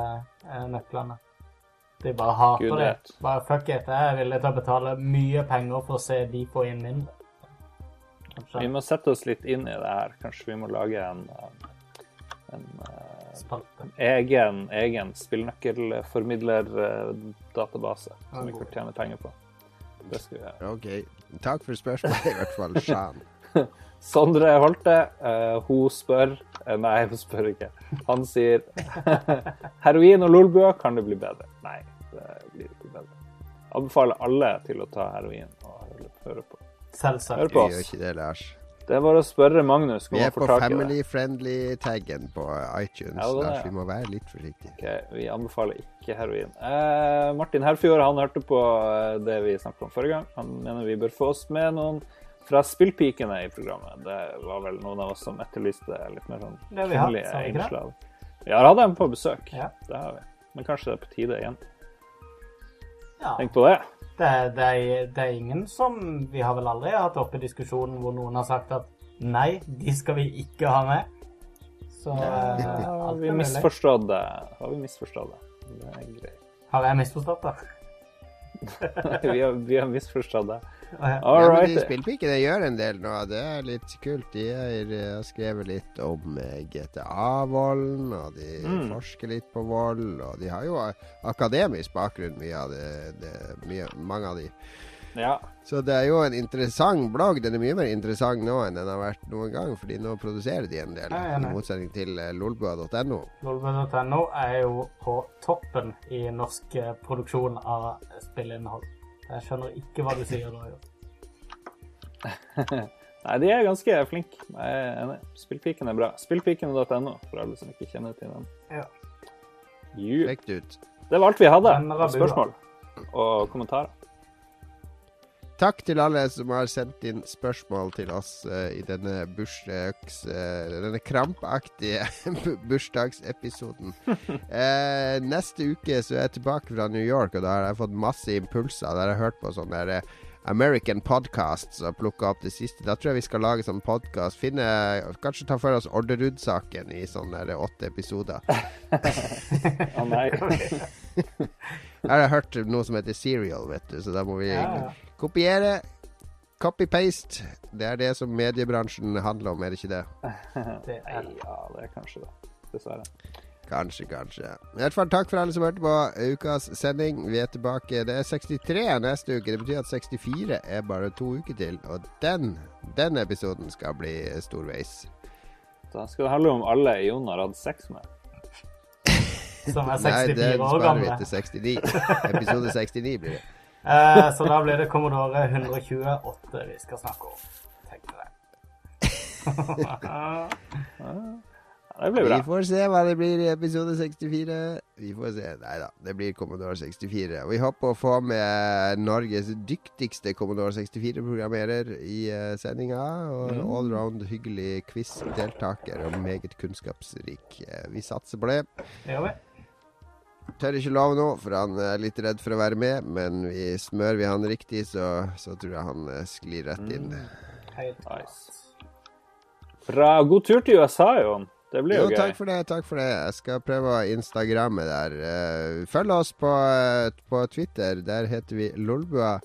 eh, nøklene. De bare hater Gud det. Bare fuck it. Jeg er villig til å betale mye penger for å se de få inn mindre. Kanskje Vi må sette oss litt inn i det her. Kanskje vi må lage en, eh, en eh, egen, egen spillnøkkelformidlerdatabase som vi kan tjene penger på. Det skal vi gjøre. OK. Takk for spørsmålet, i hvert fall. Shan. Sondre Holte, uh, hun spør eh, Nei, hun spør ikke. Han sier heroin og lolbua, kan det bli bedre? Nei, det blir ikke bedre. Anbefaler alle til å ta heroin og høre, på. Selvsagt. Hør Vi på gjør ikke det, Lars. Det er bare å spørre Magnus om Vi er på family-friendly-taggen på iTunes, Ja, det Lars. Vi må være litt forsiktige. Okay, Vi anbefaler ikke heroin. Eh, Martin Herfjord han hørte på eh, det vi snakket om forrige gang. Han mener vi bør få oss med noen fra spillpikene i programmet. Det var vel noen av oss som etterlyste litt mer sånn kvinnelige innslag. Vi har hatt dem på besøk. Ja. Det har vi. Men kanskje det er på tide igjen. Ja. Tenk på det. Det, det, er, det er ingen som Vi har vel aldri hatt oppe i diskusjonen hvor noen har sagt at nei, de skal vi ikke ha med. Så eh, Har alt vi er mulig. misforstått det? Har vi misforstått det? Det er greit. Har jeg misforstått det? vi, har, vi har misforstått det. All ja, men right. de spillpikene gjør en del nå. Det er litt kult. De eh, har skrevet litt om eh, GTA-volden, og de Mm. forsker litt på vold. Og de har jo akademisk bakgrunn, mye av det, det mye, mange av de. Ja. Så det er jo en interessant blogg. Den er mye mer interessant nå enn den har vært noen gang, fordi nå produserer de en del, Ja, ja, i motsetning til eh, lolbua.no. Lolbua.no er jo på toppen i norsk produksjon av spillinnhold. Jeg skjønner ikke hva du sier nå. Nei, de er ganske flinke. Jeg er enig. Spillpiken er bra. Spillpiken.no, for alle som ikke kjenner til den. Ja. Det var alt vi hadde av spørsmål og kommentarer. Takk til alle som har sendt inn spørsmål til oss uh, i denne bursdags... Uh, denne krampaktige bursdagsepisoden. neste uke så er jeg tilbake fra New York, og da har jeg fått masse impulser. Da har jeg hørt på sånn derre American Podcasts og plukka opp det siste. Da tror jeg vi skal lage sånn podkast. Finne Kanskje ta for oss Orderud-saken i sånne åtte episoder. Å oh, nei. Jeg har hørt noe som heter Serial, vet du, så da må vi ja, ja. kopiere. Copy-paste. Det er det som mediebransjen handler om, er det ikke det? det er, ja, det er kanskje det. Dessverre. Kanskje, kanskje. I hvert fall takk for alle som hørte på ukas sending. Vi er tilbake. Det er 63 neste uke. Det betyr at 64 er bare to uker til. Og den, den episoden skal bli storveis. Da skal det handle om alle Jon har hatt sex med. Som er 64 år gamle. Nei, den sparer vi til 69. Episode 69 blir det. Eh, så da blir det Commodore 128 vi skal snakke om. Tenk det. det blir bra. Vi får se hva det blir i episode 64. Vi får se. Nei da, det blir Commodore 64. Vi håper å få med Norges dyktigste Commodore 64-programmerer i uh, sendinga. Og en allround hyggelig quiz-deltaker og meget kunnskapsrik. Uh, vi satser på det. Det gjør vi. Tør ikke love noe, for han er litt redd for å være med. Men vi smører vi han riktig, så, så tror jeg han uh, sklir rett inn. Mm. Helt nice. Bra. God tur til USA, Jon. Det blir jo, jo gøy. Takk for det. takk for det. Jeg skal prøve å instagramme der. Uh, følg oss på, uh, på, Twitter. Der heter vi Lolbua.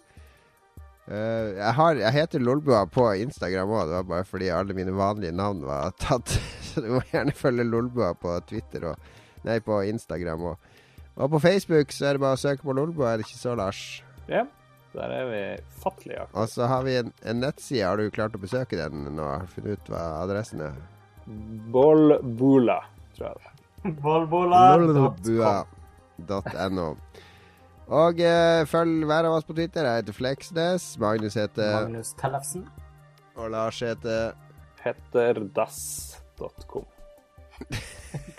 Uh, jeg, har, jeg, heter Lolbua på Instagram òg. Det var bare fordi alle mine vanlige navn var tatt. Så du må gjerne følge Lolbua på Twitter og Nei, på Instagram òg. Og på Facebook så er det bare å søke på Lolbo, er det ikke så, Lars? Ja. Der er vi fattelige. Og så har vi en, en nettside. Har du klart å besøke den nå? Funnet ut hva adressen er? Bolbula, tror jeg det Bolbula.no. Og eh, følg hver av oss på Twitter. Jeg heter Fleksnes. Magnus heter Magnus Tellefsen. Og Lars heter Petterdass.com.